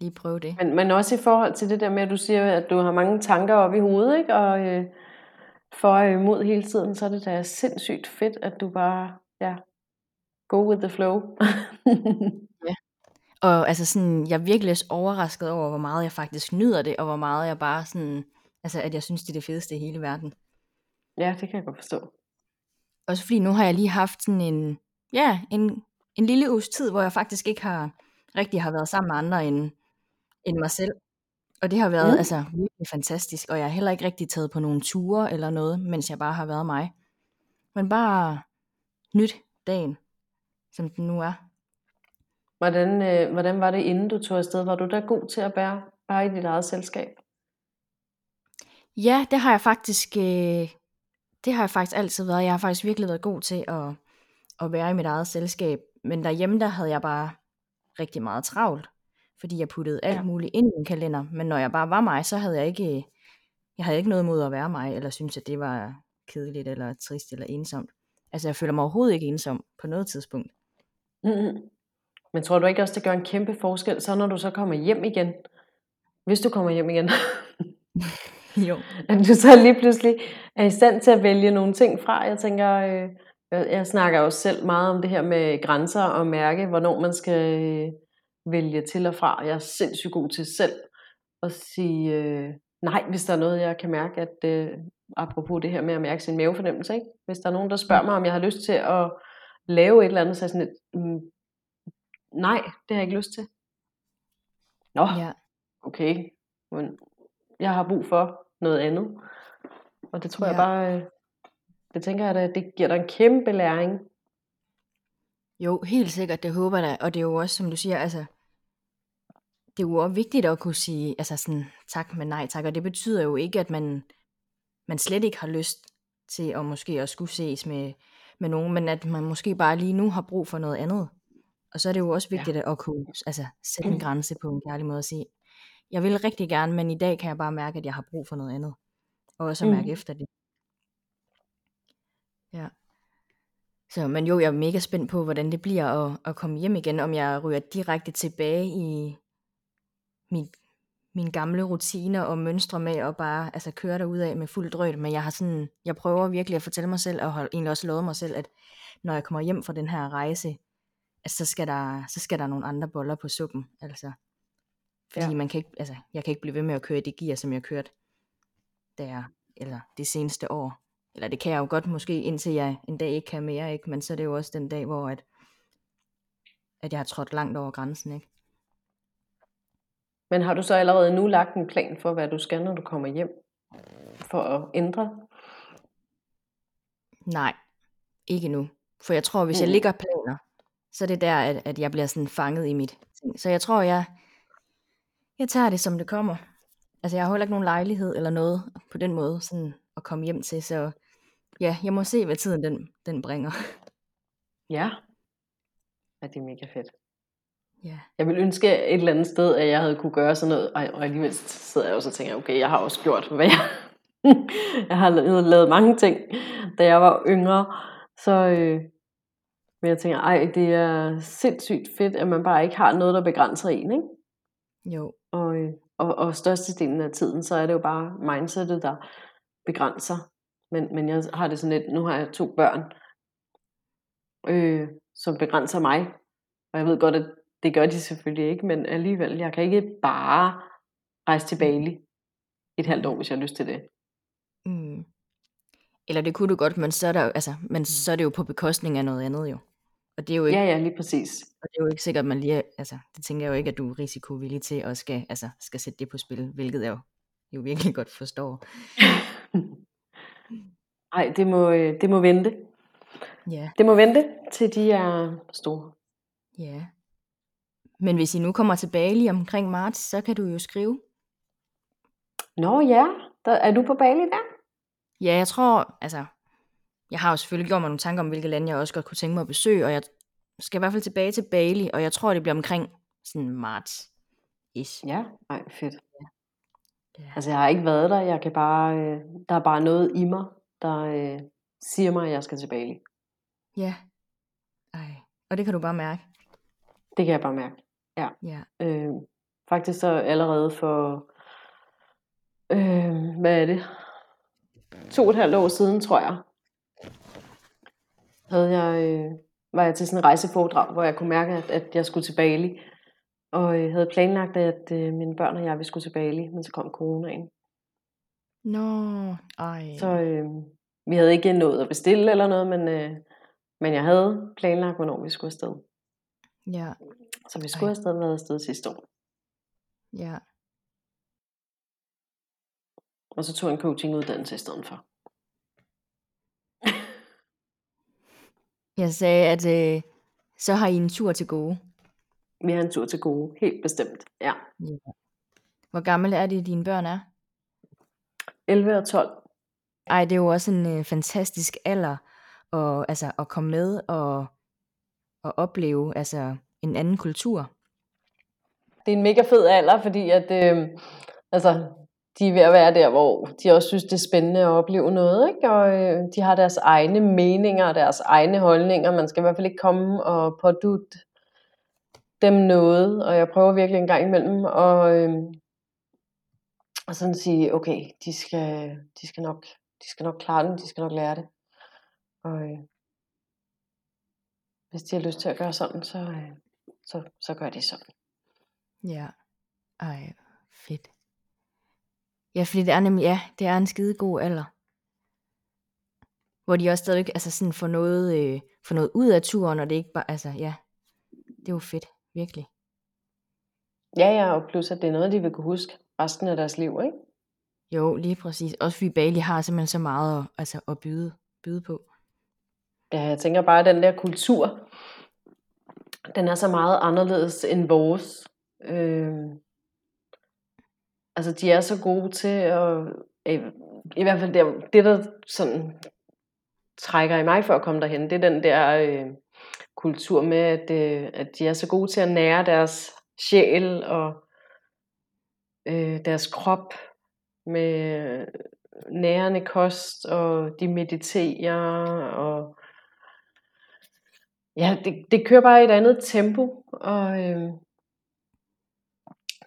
Lige prøve det. Men, men også i forhold til det der med, at du siger, at du har mange tanker op i hovedet, ikke? Og øh, for og imod hele tiden, så er det da sindssygt fedt, at du bare, ja, go with the flow. *laughs* ja. Og altså sådan, jeg er virkelig overrasket over, hvor meget jeg faktisk nyder det, og hvor meget jeg bare sådan, altså at jeg synes, det er det fedeste i hele verden. Ja, det kan jeg godt forstå. Også fordi nu har jeg lige haft sådan en, ja, en, en lille uges tid, hvor jeg faktisk ikke har rigtig har været sammen med andre end, end mig selv. Og det har været mm. altså virkelig fantastisk, og jeg har heller ikke rigtig taget på nogle ture eller noget, mens jeg bare har været mig. Men bare nyt dagen, som den nu er. Hvordan, øh, hvordan var det, inden du tog afsted? Var du da god til at bære bare i dit eget selskab? Ja, det har jeg faktisk, øh, det har jeg faktisk altid været. Jeg har faktisk virkelig været god til at, at være i mit eget selskab. Men derhjemme, der havde jeg bare rigtig meget travlt, fordi jeg puttede alt ja. muligt ind i min kalender. Men når jeg bare var mig, så havde jeg ikke, jeg havde ikke noget mod at være mig, eller synes, at det var kedeligt, eller trist, eller ensomt. Altså, jeg føler mig overhovedet ikke ensom på noget tidspunkt. Mm-hmm. Men tror du ikke også, det gør en kæmpe forskel, så når du så kommer hjem igen? Hvis du kommer hjem igen. *laughs* jo. At du så lige pludselig er i stand til at vælge nogle ting fra. Jeg tænker, øh, jeg snakker også selv meget om det her med grænser og mærke, hvornår man skal øh, vælge til og fra. Jeg er sindssygt god til selv at sige øh, nej, hvis der er noget, jeg kan mærke, at øh, apropos det her med at mærke sin mavefornemmelse, ikke? hvis der er nogen, der spørger mig, om jeg har lyst til at lave et eller andet, så er sådan et, mm, nej, det har jeg ikke lyst til. Nå, ja. okay, men jeg har brug for noget andet. Og det tror ja. jeg bare, øh, det tænker jeg, at det giver dig en kæmpe læring. Jo, helt sikkert, det håber jeg Og det er jo også, som du siger, altså, det er jo også vigtigt at kunne sige, altså sådan, tak, men nej tak. Og det betyder jo ikke, at man, man slet ikke har lyst til at måske at skulle ses med, med nogen, men at man måske bare lige nu har brug for noget andet. Og så er det jo også vigtigt ja. at kunne altså, sætte en grænse på en kærlig måde og sige, jeg vil rigtig gerne, men i dag kan jeg bare mærke, at jeg har brug for noget andet. Og også at mærke mm. efter det. Ja. Så, men jo, jeg er mega spændt på, hvordan det bliver at, at komme hjem igen, om jeg ryger direkte tilbage i min, min gamle rutiner og mønstre med at bare altså, køre derud af med fuld drøjt. Men jeg har sådan, jeg prøver virkelig at fortælle mig selv, og har egentlig også lovet mig selv, at når jeg kommer hjem fra den her rejse, at så skal der, så skal der nogle andre boller på suppen. Altså. Fordi ja. man kan ikke, altså, jeg kan ikke blive ved med at køre i det gear, som jeg kørte der, eller det seneste år. Eller det kan jeg jo godt måske, indtil jeg en dag ikke kan mere, ikke? men så er det jo også den dag, hvor at, at jeg har trådt langt over grænsen. Ikke? Men har du så allerede nu lagt en plan for, hvad du skal, når du kommer hjem? For at ændre? Nej, ikke nu. For jeg tror, hvis mm. jeg ligger planer, så er det der, at, at jeg bliver sådan fanget i mit ting. Så jeg tror, jeg, jeg tager det, som det kommer. Altså, jeg har heller ikke nogen lejlighed eller noget på den måde sådan at komme hjem til, så ja, jeg må se, hvad tiden den, den bringer. Ja. ja, det er mega fedt. Ja. Jeg vil ønske et eller andet sted, at jeg havde kunne gøre sådan noget, og alligevel sidder jeg også og tænker, okay, jeg har også gjort, hvad jeg... *laughs* jeg har lavet, lavet mange ting, da jeg var yngre, så... Øh, men jeg tænker, ej, det er sindssygt fedt, at man bare ikke har noget, der begrænser en, ikke? Jo. Og, øh, og, og størstedelen af tiden, så er det jo bare mindsetet, der begrænser. Men, men jeg har det sådan lidt, nu har jeg to børn, øh, som begrænser mig. Og jeg ved godt, at det gør de selvfølgelig ikke, men alligevel, jeg kan ikke bare rejse til Bali et halvt år, hvis jeg har lyst til det. Mm. Eller det kunne du godt, men så er, der, altså, men så er det jo på bekostning af noget andet jo. Og det er jo ikke, ja, ja, lige præcis. Og det er jo ikke sikkert, at man lige, altså, det tænker jeg jo ikke, at du er risikovillig til at skal, altså, skal sætte det på spil, hvilket jeg jo, jo virkelig godt forstår. *laughs* Nej, det må, øh, det må vente. Ja. Det må vente, til de er store. Ja. Men hvis I nu kommer tilbage lige omkring marts, så kan du jo skrive. Nå ja, der, er du på Bali der? Ja, jeg tror, altså, jeg har jo selvfølgelig gjort mig nogle tanker om, hvilke lande jeg også godt kunne tænke mig at besøge, og jeg skal i hvert fald tilbage til Bali, og jeg tror, det bliver omkring sådan marts. Ish. Ja, nej, fedt. Ja. Altså, jeg har ikke været der, jeg kan bare, øh, der er bare noget i mig, der øh, siger mig, at jeg skal til Bali. Ja. Ej. Og det kan du bare mærke. Det kan jeg bare mærke. Ja. ja. Øh, faktisk så allerede for, øh, hvad er det? To og et halvt år siden, tror jeg, havde jeg, øh, var jeg til sådan en rejseforedrag, hvor jeg kunne mærke, at, at jeg skulle til Bali. Og jeg havde planlagt, at øh, mine børn og jeg vi skulle til Bali, men så kom coronaen. Nå, ej. Så øh, vi havde ikke nået at bestille eller noget, men, øh, men jeg havde planlagt, hvornår vi skulle afsted. Ja. Så vi skulle afsted været afsted sidste år. Ja. Og så tog jeg en coachinguddannelse i stedet for. *laughs* Jeg sagde, at øh, så har I en tur til gode. Vi har en tur til gode, helt bestemt, ja. ja. Hvor gammel er det, dine børn er? 11 og 12. Ej, det er jo også en øh, fantastisk alder at, altså, at komme med og, og opleve altså, en anden kultur. Det er en mega fed alder, fordi at, øh, altså, de er ved at være der, hvor de også synes, det er spændende at opleve noget, ikke? og øh, de har deres egne meninger og deres egne holdninger. Man skal i hvert fald ikke komme og pådute dem noget, og jeg prøver virkelig en gang imellem og, øh, og sådan sige, okay, de skal, de skal nok, de skal nok klare den, de skal nok lære det. Og øh, hvis de har lyst til at gøre sådan, så, øh, så, så gør de sådan. Ja. Ej, fedt. Ja, fordi det er nemlig, ja, det er en skide god alder. Hvor de også stadig altså sådan får noget, øh, får noget ud af turen, og det er ikke bare, altså ja, det er jo fedt, virkelig. Ja, ja, og plus at det er noget, de vil kunne huske resten af deres liv, ikke? Jo, lige præcis. Også fordi Bali har simpelthen så meget at, altså, at byde, byde på. Ja, jeg tænker bare, at den der kultur, den er så meget anderledes end vores. Øh, altså, de er så gode til at... Øh, I hvert fald det, det, der sådan trækker i mig for at komme derhen, det er den der øh, kultur med, at, øh, at de er så gode til at nære deres sjæl og øh, deres krop med nærende kost, og de mediterer, og ja, det, det kører bare i et andet tempo, og øh,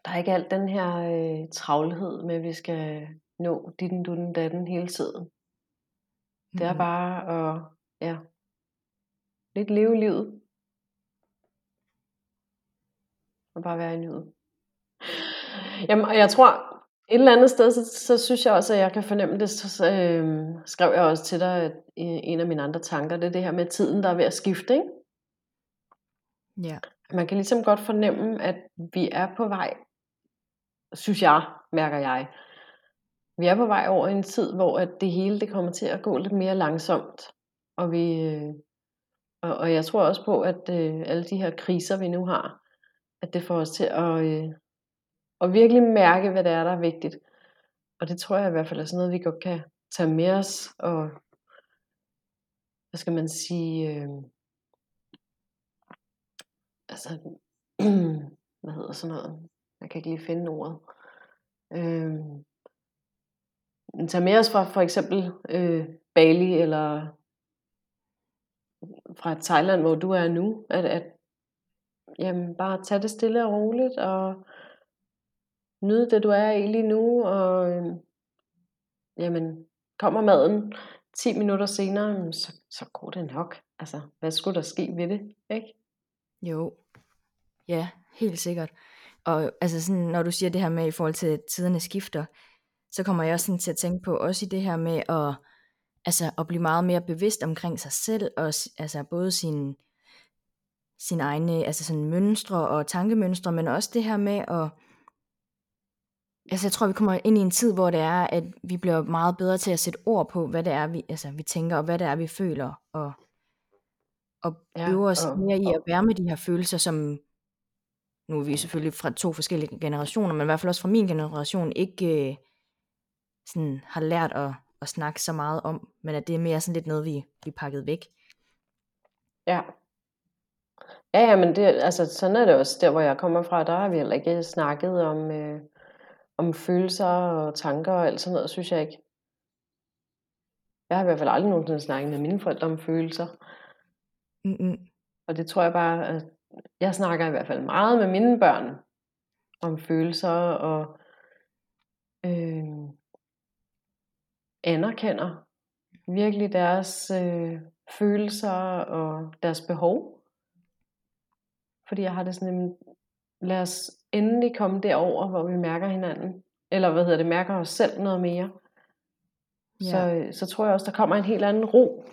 der er ikke alt den her øh, travlhed med, at vi skal nå ditten, dutten, datten hele tiden. Det er bare at, ja, lidt leve livet. Og bare være i nuet. Jamen, og jeg tror, et eller andet sted, så, så synes jeg også, at jeg kan fornemme det, så øh, skrev jeg også til dig, at en af mine andre tanker, det er det her med tiden, der er ved at skifte, ikke? Ja. Man kan ligesom godt fornemme, at vi er på vej, synes jeg, mærker jeg, vi er på vej over en tid, hvor at det hele det kommer til at gå lidt mere langsomt. Og, vi, øh, og, og jeg tror også på, at øh, alle de her kriser, vi nu har, at det får os til at, øh, og virkelig mærke, hvad det er, der er vigtigt. Og det tror jeg i hvert fald er sådan noget, vi godt kan tage med os. Og hvad skal man sige? Øh, altså, *clears throat* hvad hedder sådan noget? Jeg kan ikke lige finde ordet. Øh, tage med os fra for eksempel øh, Bali eller fra Thailand, hvor du er nu, at, at jamen, bare tage det stille og roligt, og nyde det, du er i lige nu, og øh, jamen, kommer maden 10 minutter senere, så, så går det nok. Altså, hvad skulle der ske ved det, ikke? Jo, ja, helt sikkert. Og altså sådan, når du siger det her med i forhold til at tiderne skifter, så kommer jeg også sådan til at tænke på, også i det her med at, altså, at blive meget mere bevidst omkring sig selv, og altså både sin, sin egne altså sådan mønstre og tankemønstre, men også det her med at, altså jeg tror, vi kommer ind i en tid, hvor det er, at vi bliver meget bedre til at sætte ord på, hvad det er, vi, altså, vi tænker, og hvad det er, vi føler, og, og ja, øver os og, mere i at være med de her følelser, som nu er vi selvfølgelig fra to forskellige generationer, men i hvert fald også fra min generation, ikke, øh, sådan har lært at, at snakke så meget om, men at det er mere sådan lidt noget, vi, vi pakket væk. Ja. Ja, ja, men det, altså, sådan er det også der, hvor jeg kommer fra. Der har vi heller ikke snakket om, øh, om følelser og tanker og alt sådan noget, synes jeg ikke. Jeg har i hvert fald aldrig nogensinde snakket med mine forældre om følelser. Mm-mm. Og det tror jeg bare, at jeg snakker i hvert fald meget med mine børn om følelser og øh, anerkender virkelig deres øh, følelser og deres behov. Fordi jeg har det sådan, lad os endelig komme derover, hvor vi mærker hinanden. Eller hvad hedder det, mærker os selv noget mere. Ja. Så, så tror jeg også, der kommer en helt anden ro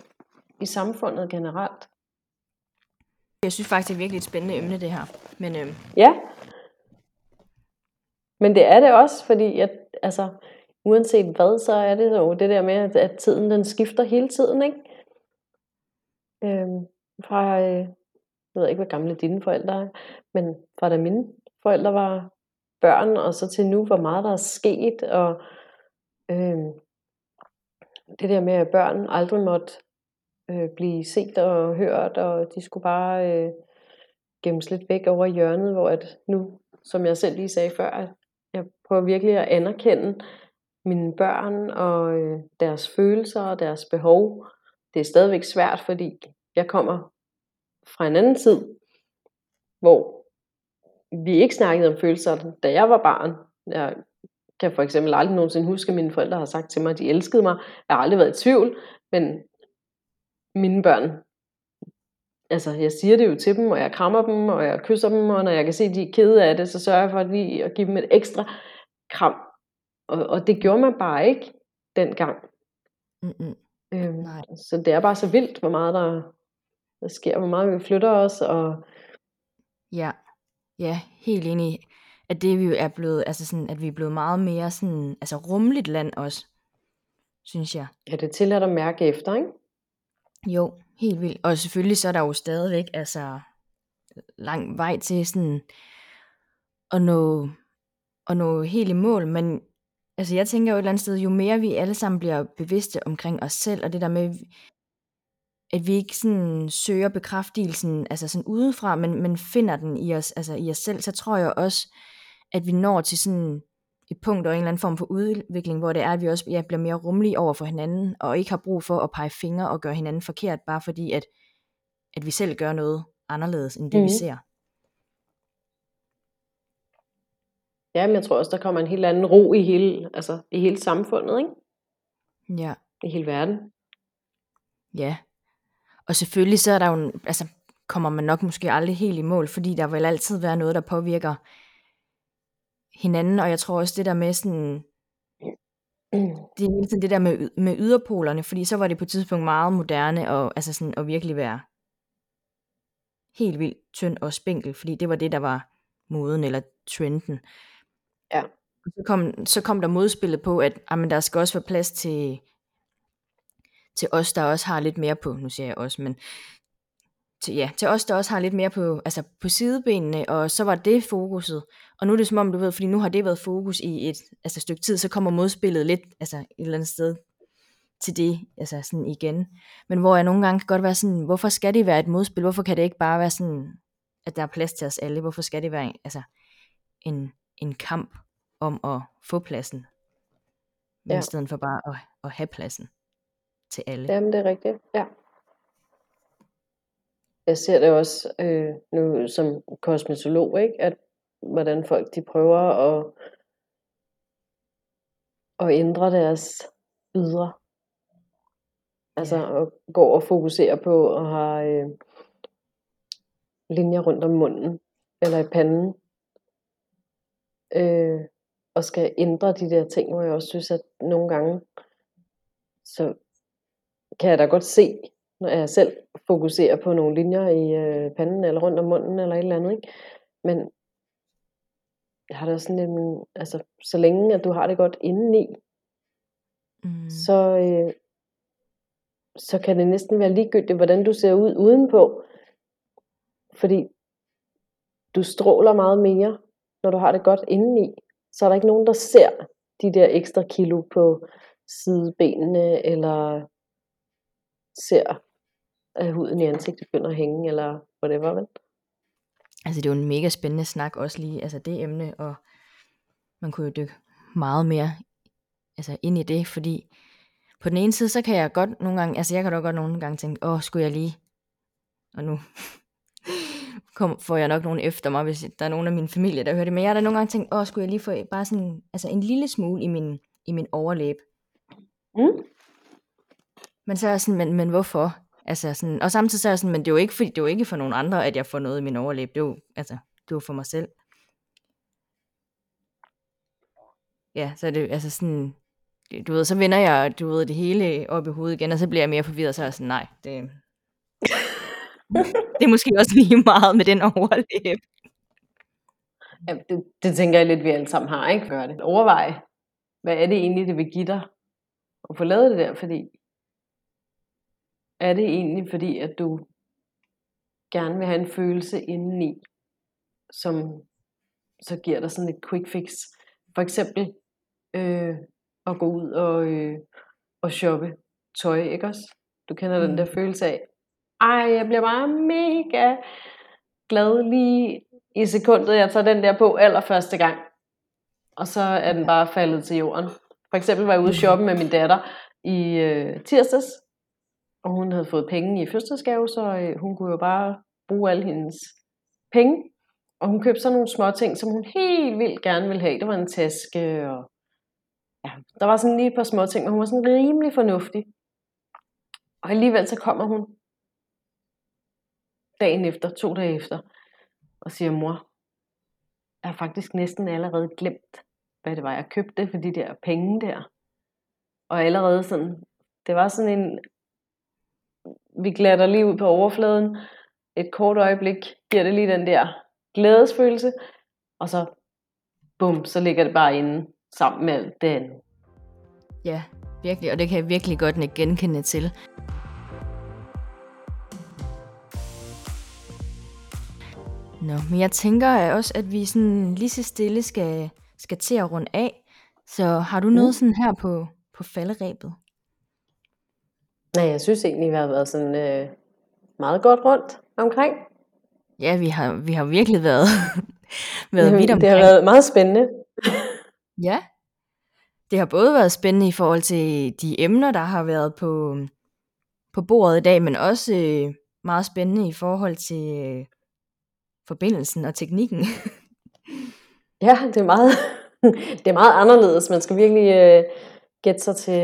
i samfundet generelt. Jeg synes faktisk, det er virkelig et spændende emne, det her. Men, øh... Ja. Men det er det også, fordi at, altså, uanset hvad, så er det jo det der med, at, at tiden den skifter hele tiden, ikke? Øhm, fra, øh, jeg ved ikke, hvor gamle dine forældre er, men fra da mine forældre var børn, og så til nu, hvor meget der er sket, og øh, det der med, at børn aldrig måtte øh, blive set og hørt, og de skulle bare øh, gemmes lidt væk over hjørnet, hvor at nu, som jeg selv lige sagde før, at jeg prøver virkelig at anerkende, mine børn og øh, deres følelser og deres behov. Det er stadigvæk svært, fordi jeg kommer fra en anden tid, hvor vi ikke snakkede om følelser, da jeg var barn. Jeg kan for eksempel aldrig nogensinde huske, at mine forældre har sagt til mig, at de elskede mig. Jeg har aldrig været i tvivl, men mine børn, altså jeg siger det jo til dem, og jeg krammer dem, og jeg kysser dem, og når jeg kan se, at de er kede af det, så sørger jeg for at, lige at give dem et ekstra kram. Og, og det gjorde man bare ikke dengang. Mm-mm. Øhm, Nej. så det er bare så vildt, hvor meget der, der sker, hvor meget vi flytter os, og Ja, ja, helt enig. At det vi jo er blevet, altså sådan, at vi er blevet meget mere sådan, altså rummeligt land også, synes jeg. ja, det er tilladt at mærke efter, ikke? Jo, helt vildt. Og selvfølgelig så er der jo stadigvæk altså lang vej til sådan at nå, at nå helt i mål, men altså jeg tænker jo et eller andet sted, jo mere vi alle sammen bliver bevidste omkring os selv, og det der med, at vi ikke sådan søger bekræftelsen altså sådan udefra, men, men finder den i os, altså i os selv, så tror jeg også, at vi når til sådan et punkt og en eller anden form for udvikling, hvor det er, at vi også ja, bliver mere rummelige over for hinanden, og ikke har brug for at pege fingre og gøre hinanden forkert, bare fordi, at, at vi selv gør noget anderledes, end det mm. vi Mhm. ser. Ja, men jeg tror også, der kommer en helt anden ro i hele, altså, i hele samfundet, ikke? Ja. I hele verden. Ja. Og selvfølgelig så er der jo, en- altså kommer man nok måske aldrig helt i mål, fordi der vil altid være noget, der påvirker hinanden, og jeg tror også det der med sådan, det er hele tiden det der med, med yderpolerne, fordi så var det på et tidspunkt meget moderne, og altså sådan at virkelig være helt vildt tynd og spinkel, fordi det var det, der var moden eller trenden. Ja. Så kom, så kom der modspillet på, at jamen, der skal også være plads til, til os, der også har lidt mere på, nu siger jeg også, men til, ja, til os, der også har lidt mere på, altså på sidebenene, og så var det fokuset. Og nu er det som om, du ved, fordi nu har det været fokus i et altså, stykke tid, så kommer modspillet lidt altså, et eller andet sted til det, altså sådan igen. Men hvor jeg nogle gange kan godt være sådan, hvorfor skal det være et modspil? Hvorfor kan det ikke bare være sådan, at der er plads til os alle? Hvorfor skal det være altså, en, en kamp om at få pladsen? Ja. i stedet for bare at, at have pladsen til alle. Jamen, det er rigtigt. Ja. Jeg ser det også øh, nu som kosmetolog, ikke? At hvordan folk de prøver at, at ændre deres ydre. Altså Ja. at gå og fokusere på at have øh, linjer rundt om munden eller i panden. Øh, og skal ændre de der ting, hvor jeg også synes, at nogle gange, så kan jeg da godt se, når jeg selv fokuserer på nogle linjer i øh, panden eller rundt om munden eller et eller andet, ikke? Men jeg har også sådan lidt, altså så længe at du har det godt indeni, Mm. så, øh, så kan det næsten være ligegyldigt, hvordan du ser ud udenpå. Fordi du stråler meget mere, når du har det godt indeni. Så er der ikke nogen, der ser de der ekstra kilo på sidebenene, eller ser, at huden i ansigtet begynder at hænge, eller whatever, vel? Altså det er jo en mega spændende snak også lige, altså det emne, og man kunne jo dykke meget mere altså ind i det, fordi på den ene side, så kan jeg godt nogle gange, altså jeg kan da godt nogle gange tænke, åh, skulle jeg lige, og nu *laughs* kom, får jeg nok nogen efter mig, hvis der er nogen af min familie, der hører det, men jeg har da nogle gange tænkt, åh, skulle jeg lige få bare sådan, altså en lille smule i min, i min overlæb, Mm? Men så er jeg sådan, men, men hvorfor? Altså sådan, og samtidig så er jeg sådan, men det er jo ikke, fordi, det er jo ikke for nogen andre, at jeg får noget i min overlæb, det er jo, altså, det er jo for mig selv. Ja, så er det altså sådan, du ved, så vender jeg, du ved, det hele op i hovedet igen, og så bliver jeg mere forvirret, så er jeg sådan, nej, det, *laughs* det er måske også lige meget med den overlæb. Ja, det, det tænker jeg lidt, vi alle sammen har, ikke? Gør det. Overvej, hvad er det egentlig, det vil give dig at få lavet det der, fordi er det egentlig fordi, at du gerne vil have en følelse indeni, som så giver dig sådan et quick fix. For eksempel øh, at gå ud og, øh, og shoppe tøj, ikke også? Du kender den der Mm. følelse af, ej, jeg bliver bare mega glad lige i sekundet, jeg tager den der på allerførste gang. Og så er den bare faldet til jorden. For eksempel var jeg ude at shoppe med min datter i øh, tirsdags, og hun havde fået penge i fødselsdagsgave, så øh, hun kunne jo bare bruge alle hendes penge. og hun købte så nogle små ting, som hun helt vildt gerne ville have. Det var en taske, og ja, der var sådan lige et par små ting, men hun var sådan rimelig fornuftig. Og alligevel så kommer hun dagen efter, to dage efter, og siger, mor, jeg har faktisk næsten allerede glemt, hvad det var, jeg købte for de der penge der. Og allerede sådan, det var sådan en, vi glatter lige ud på overfladen, et kort øjeblik giver det lige den der glædesfølelse, og så bum, så ligger det bare inde sammen med det andet. Ja, virkelig, og det kan jeg virkelig godt genkende til. Nå, men jeg tænker også, at vi sådan lige så stille skal, skal til at runde af. Så har du noget sådan her på, på falderæbet? Nej, jeg synes egentlig, vi har været sådan øh, meget godt rundt omkring. Ja, vi har, vi har virkelig været, *laughs* været vidt omkring. Det har været meget spændende. *laughs* ja, det har både været spændende i forhold til de emner, der har været på, på bordet i dag, men også øh, meget spændende i forhold til øh, forbindelsen og teknikken. *laughs* ja, det er meget, det er meget anderledes. Man skal virkelig øh, gætte sig til,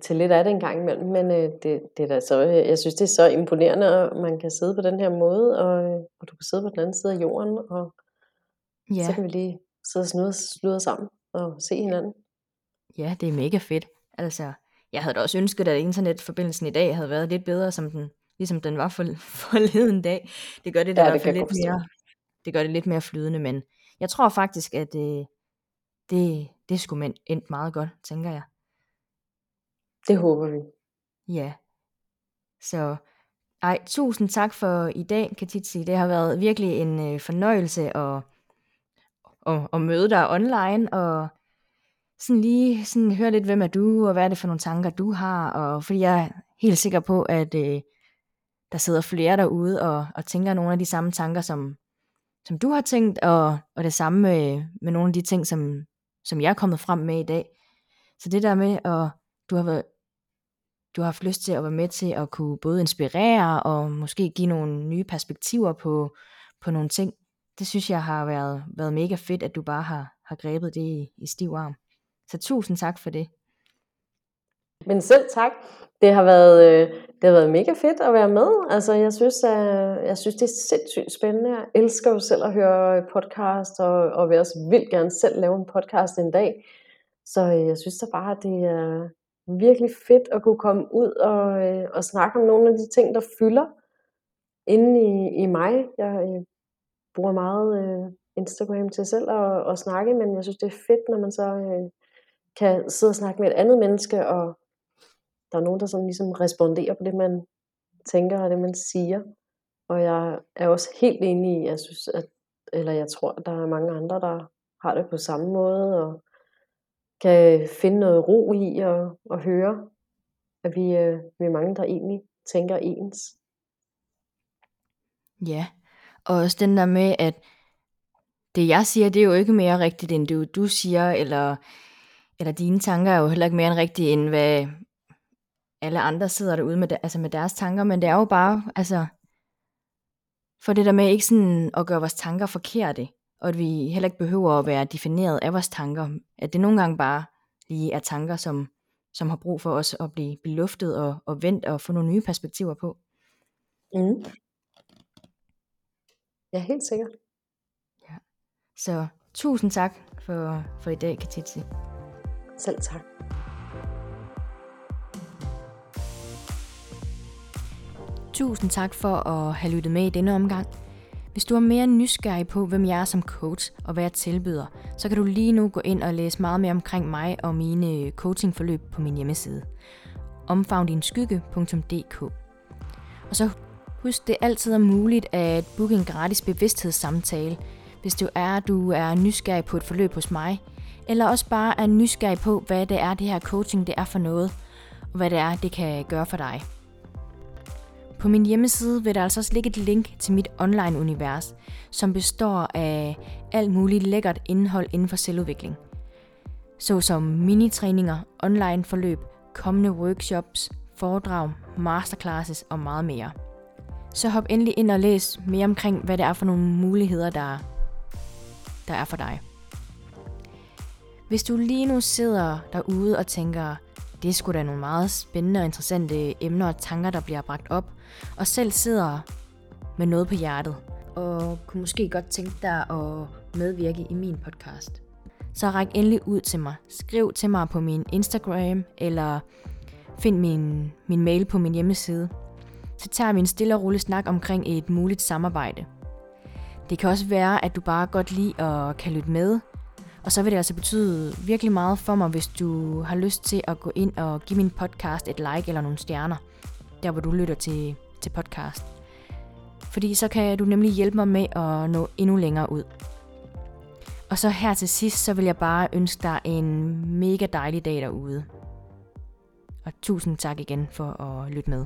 til lidt af det en gang imellem, men øh, det, det er da så, øh, jeg synes, det er så imponerende, at man kan sidde på den her måde, og, øh, og du kan sidde på den anden side af jorden, og ja. så kan vi lige sidde og snude, slude sammen og se hinanden. Ja, det er mega fedt. Altså, jeg havde da også ønsket, at internetforbindelsen i dag havde været lidt bedre, som den, ligesom den var for, *laughs* forleden dag. Det gør det ja, det lidt mere, det gør det lidt mere flydende, men jeg tror faktisk, at øh, det, det skulle endt meget godt, tænker jeg. Det håber vi. Ja. Så ej, tusind tak for i dag, Katitsi. Det har været virkelig en øh, fornøjelse at, at, at møde dig online, og sådan lige sådan høre lidt, hvem er du, og hvad er det for nogle tanker, du har, og fordi jeg er helt sikker på, at øh, der sidder flere derude og, og tænker nogle af de samme tanker, som, som du har tænkt, og, og det samme med, med nogle af de ting, som, som jeg er kommet frem med i dag. Så det der med, at du har, været, du har haft lyst til at være med til at kunne både inspirere og måske give nogle nye perspektiver på, på nogle ting, det synes jeg har været, været mega fedt, at du bare har, har grebet det i, i stiv arm. Så tusind tak for det. Men selv tak. Det har været, øh, det har været mega fedt at være med. Altså, jeg synes, at, jeg synes, det er sindssygt spændende. Jeg elsker jo selv at høre øh, podcast, og, og vil også vildt gerne selv lave en podcast en dag. Så jeg synes da bare, at det er virkelig fedt at kunne komme ud og, øh, og snakke om nogle af de ting, der fylder inde i, i mig. Jeg øh, bruger meget øh, Instagram til selv at, at snakke, men jeg synes, det er fedt, når man så øh, kan sidde og snakke med et andet menneske, og der er nogen, der sådan ligesom responderer på det, man tænker og det, man siger. Og jeg er også helt enig i, jeg synes, at, eller jeg tror, at der er mange andre, der har det på samme måde, og kan finde noget ro i og, og høre, at vi, øh, vi er mange, der egentlig tænker ens. Ja, og også den der med, at det jeg siger, det er jo ikke mere rigtigt, end det du siger, eller, eller dine tanker er jo heller ikke mere end rigtige, end hvad, alle andre sidder derude med, altså med deres tanker, men det er jo bare, altså, for det der med ikke sådan at gøre vores tanker forkerte, og at vi heller ikke behøver at være defineret af vores tanker, at det nogle gange bare lige er tanker, som, som har brug for os at blive, blive luftet og, og vendt og få nogle nye perspektiver på. Mm. Ja, helt sikkert. Ja. Så tusind tak for, for i dag, Katitsi. Selv tak. Tusind tak for at have lyttet med i denne omgang. Hvis du er mere nysgerrig på, hvem jeg er som coach og hvad jeg tilbyder, så kan du lige nu gå ind og læse meget mere omkring mig og mine øh, coachingforløb på min hjemmeside. omfavndinskygge.dk Og så husk, det altid er muligt at booke en gratis bevidsthedssamtale, hvis du er, at du er nysgerrig på et forløb hos mig, eller også bare er nysgerrig på, hvad det er, det her coaching det er for noget, og hvad det er, det kan gøre for dig. På min hjemmeside vil der altså også ligge et link til mit online-univers, som består af alt muligt lækkert indhold inden for selvudvikling. Såsom minitræninger, online-forløb, kommende workshops, foredrag, masterclasses og meget mere. Så hop endelig ind og læs mere omkring, hvad det er for nogle muligheder, der, der er for dig. Hvis du lige nu sidder derude og tænker, det er sgu da nogle meget spændende og interessante emner og tanker, der bliver bragt op, og selv sidder med noget på hjertet, og kunne måske godt tænke dig at medvirke i min podcast, så ræk endelig ud til mig. Skriv til mig på min Instagram, eller find min, min mail på min hjemmeside. Så tager vi en stille og rolig snak omkring et muligt samarbejde. Det kan også være, at du bare godt lide at kan lytte med, og så vil det altså betyde virkelig meget for mig, hvis du har lyst til at gå ind og give min podcast et like eller nogle stjerner, der hvor du lytter til, til podcast. Fordi så kan du nemlig hjælpe mig med at nå endnu længere ud. Og så her til sidst, så vil jeg bare ønske dig en mega dejlig dag derude. Og tusind tak igen for at lytte med.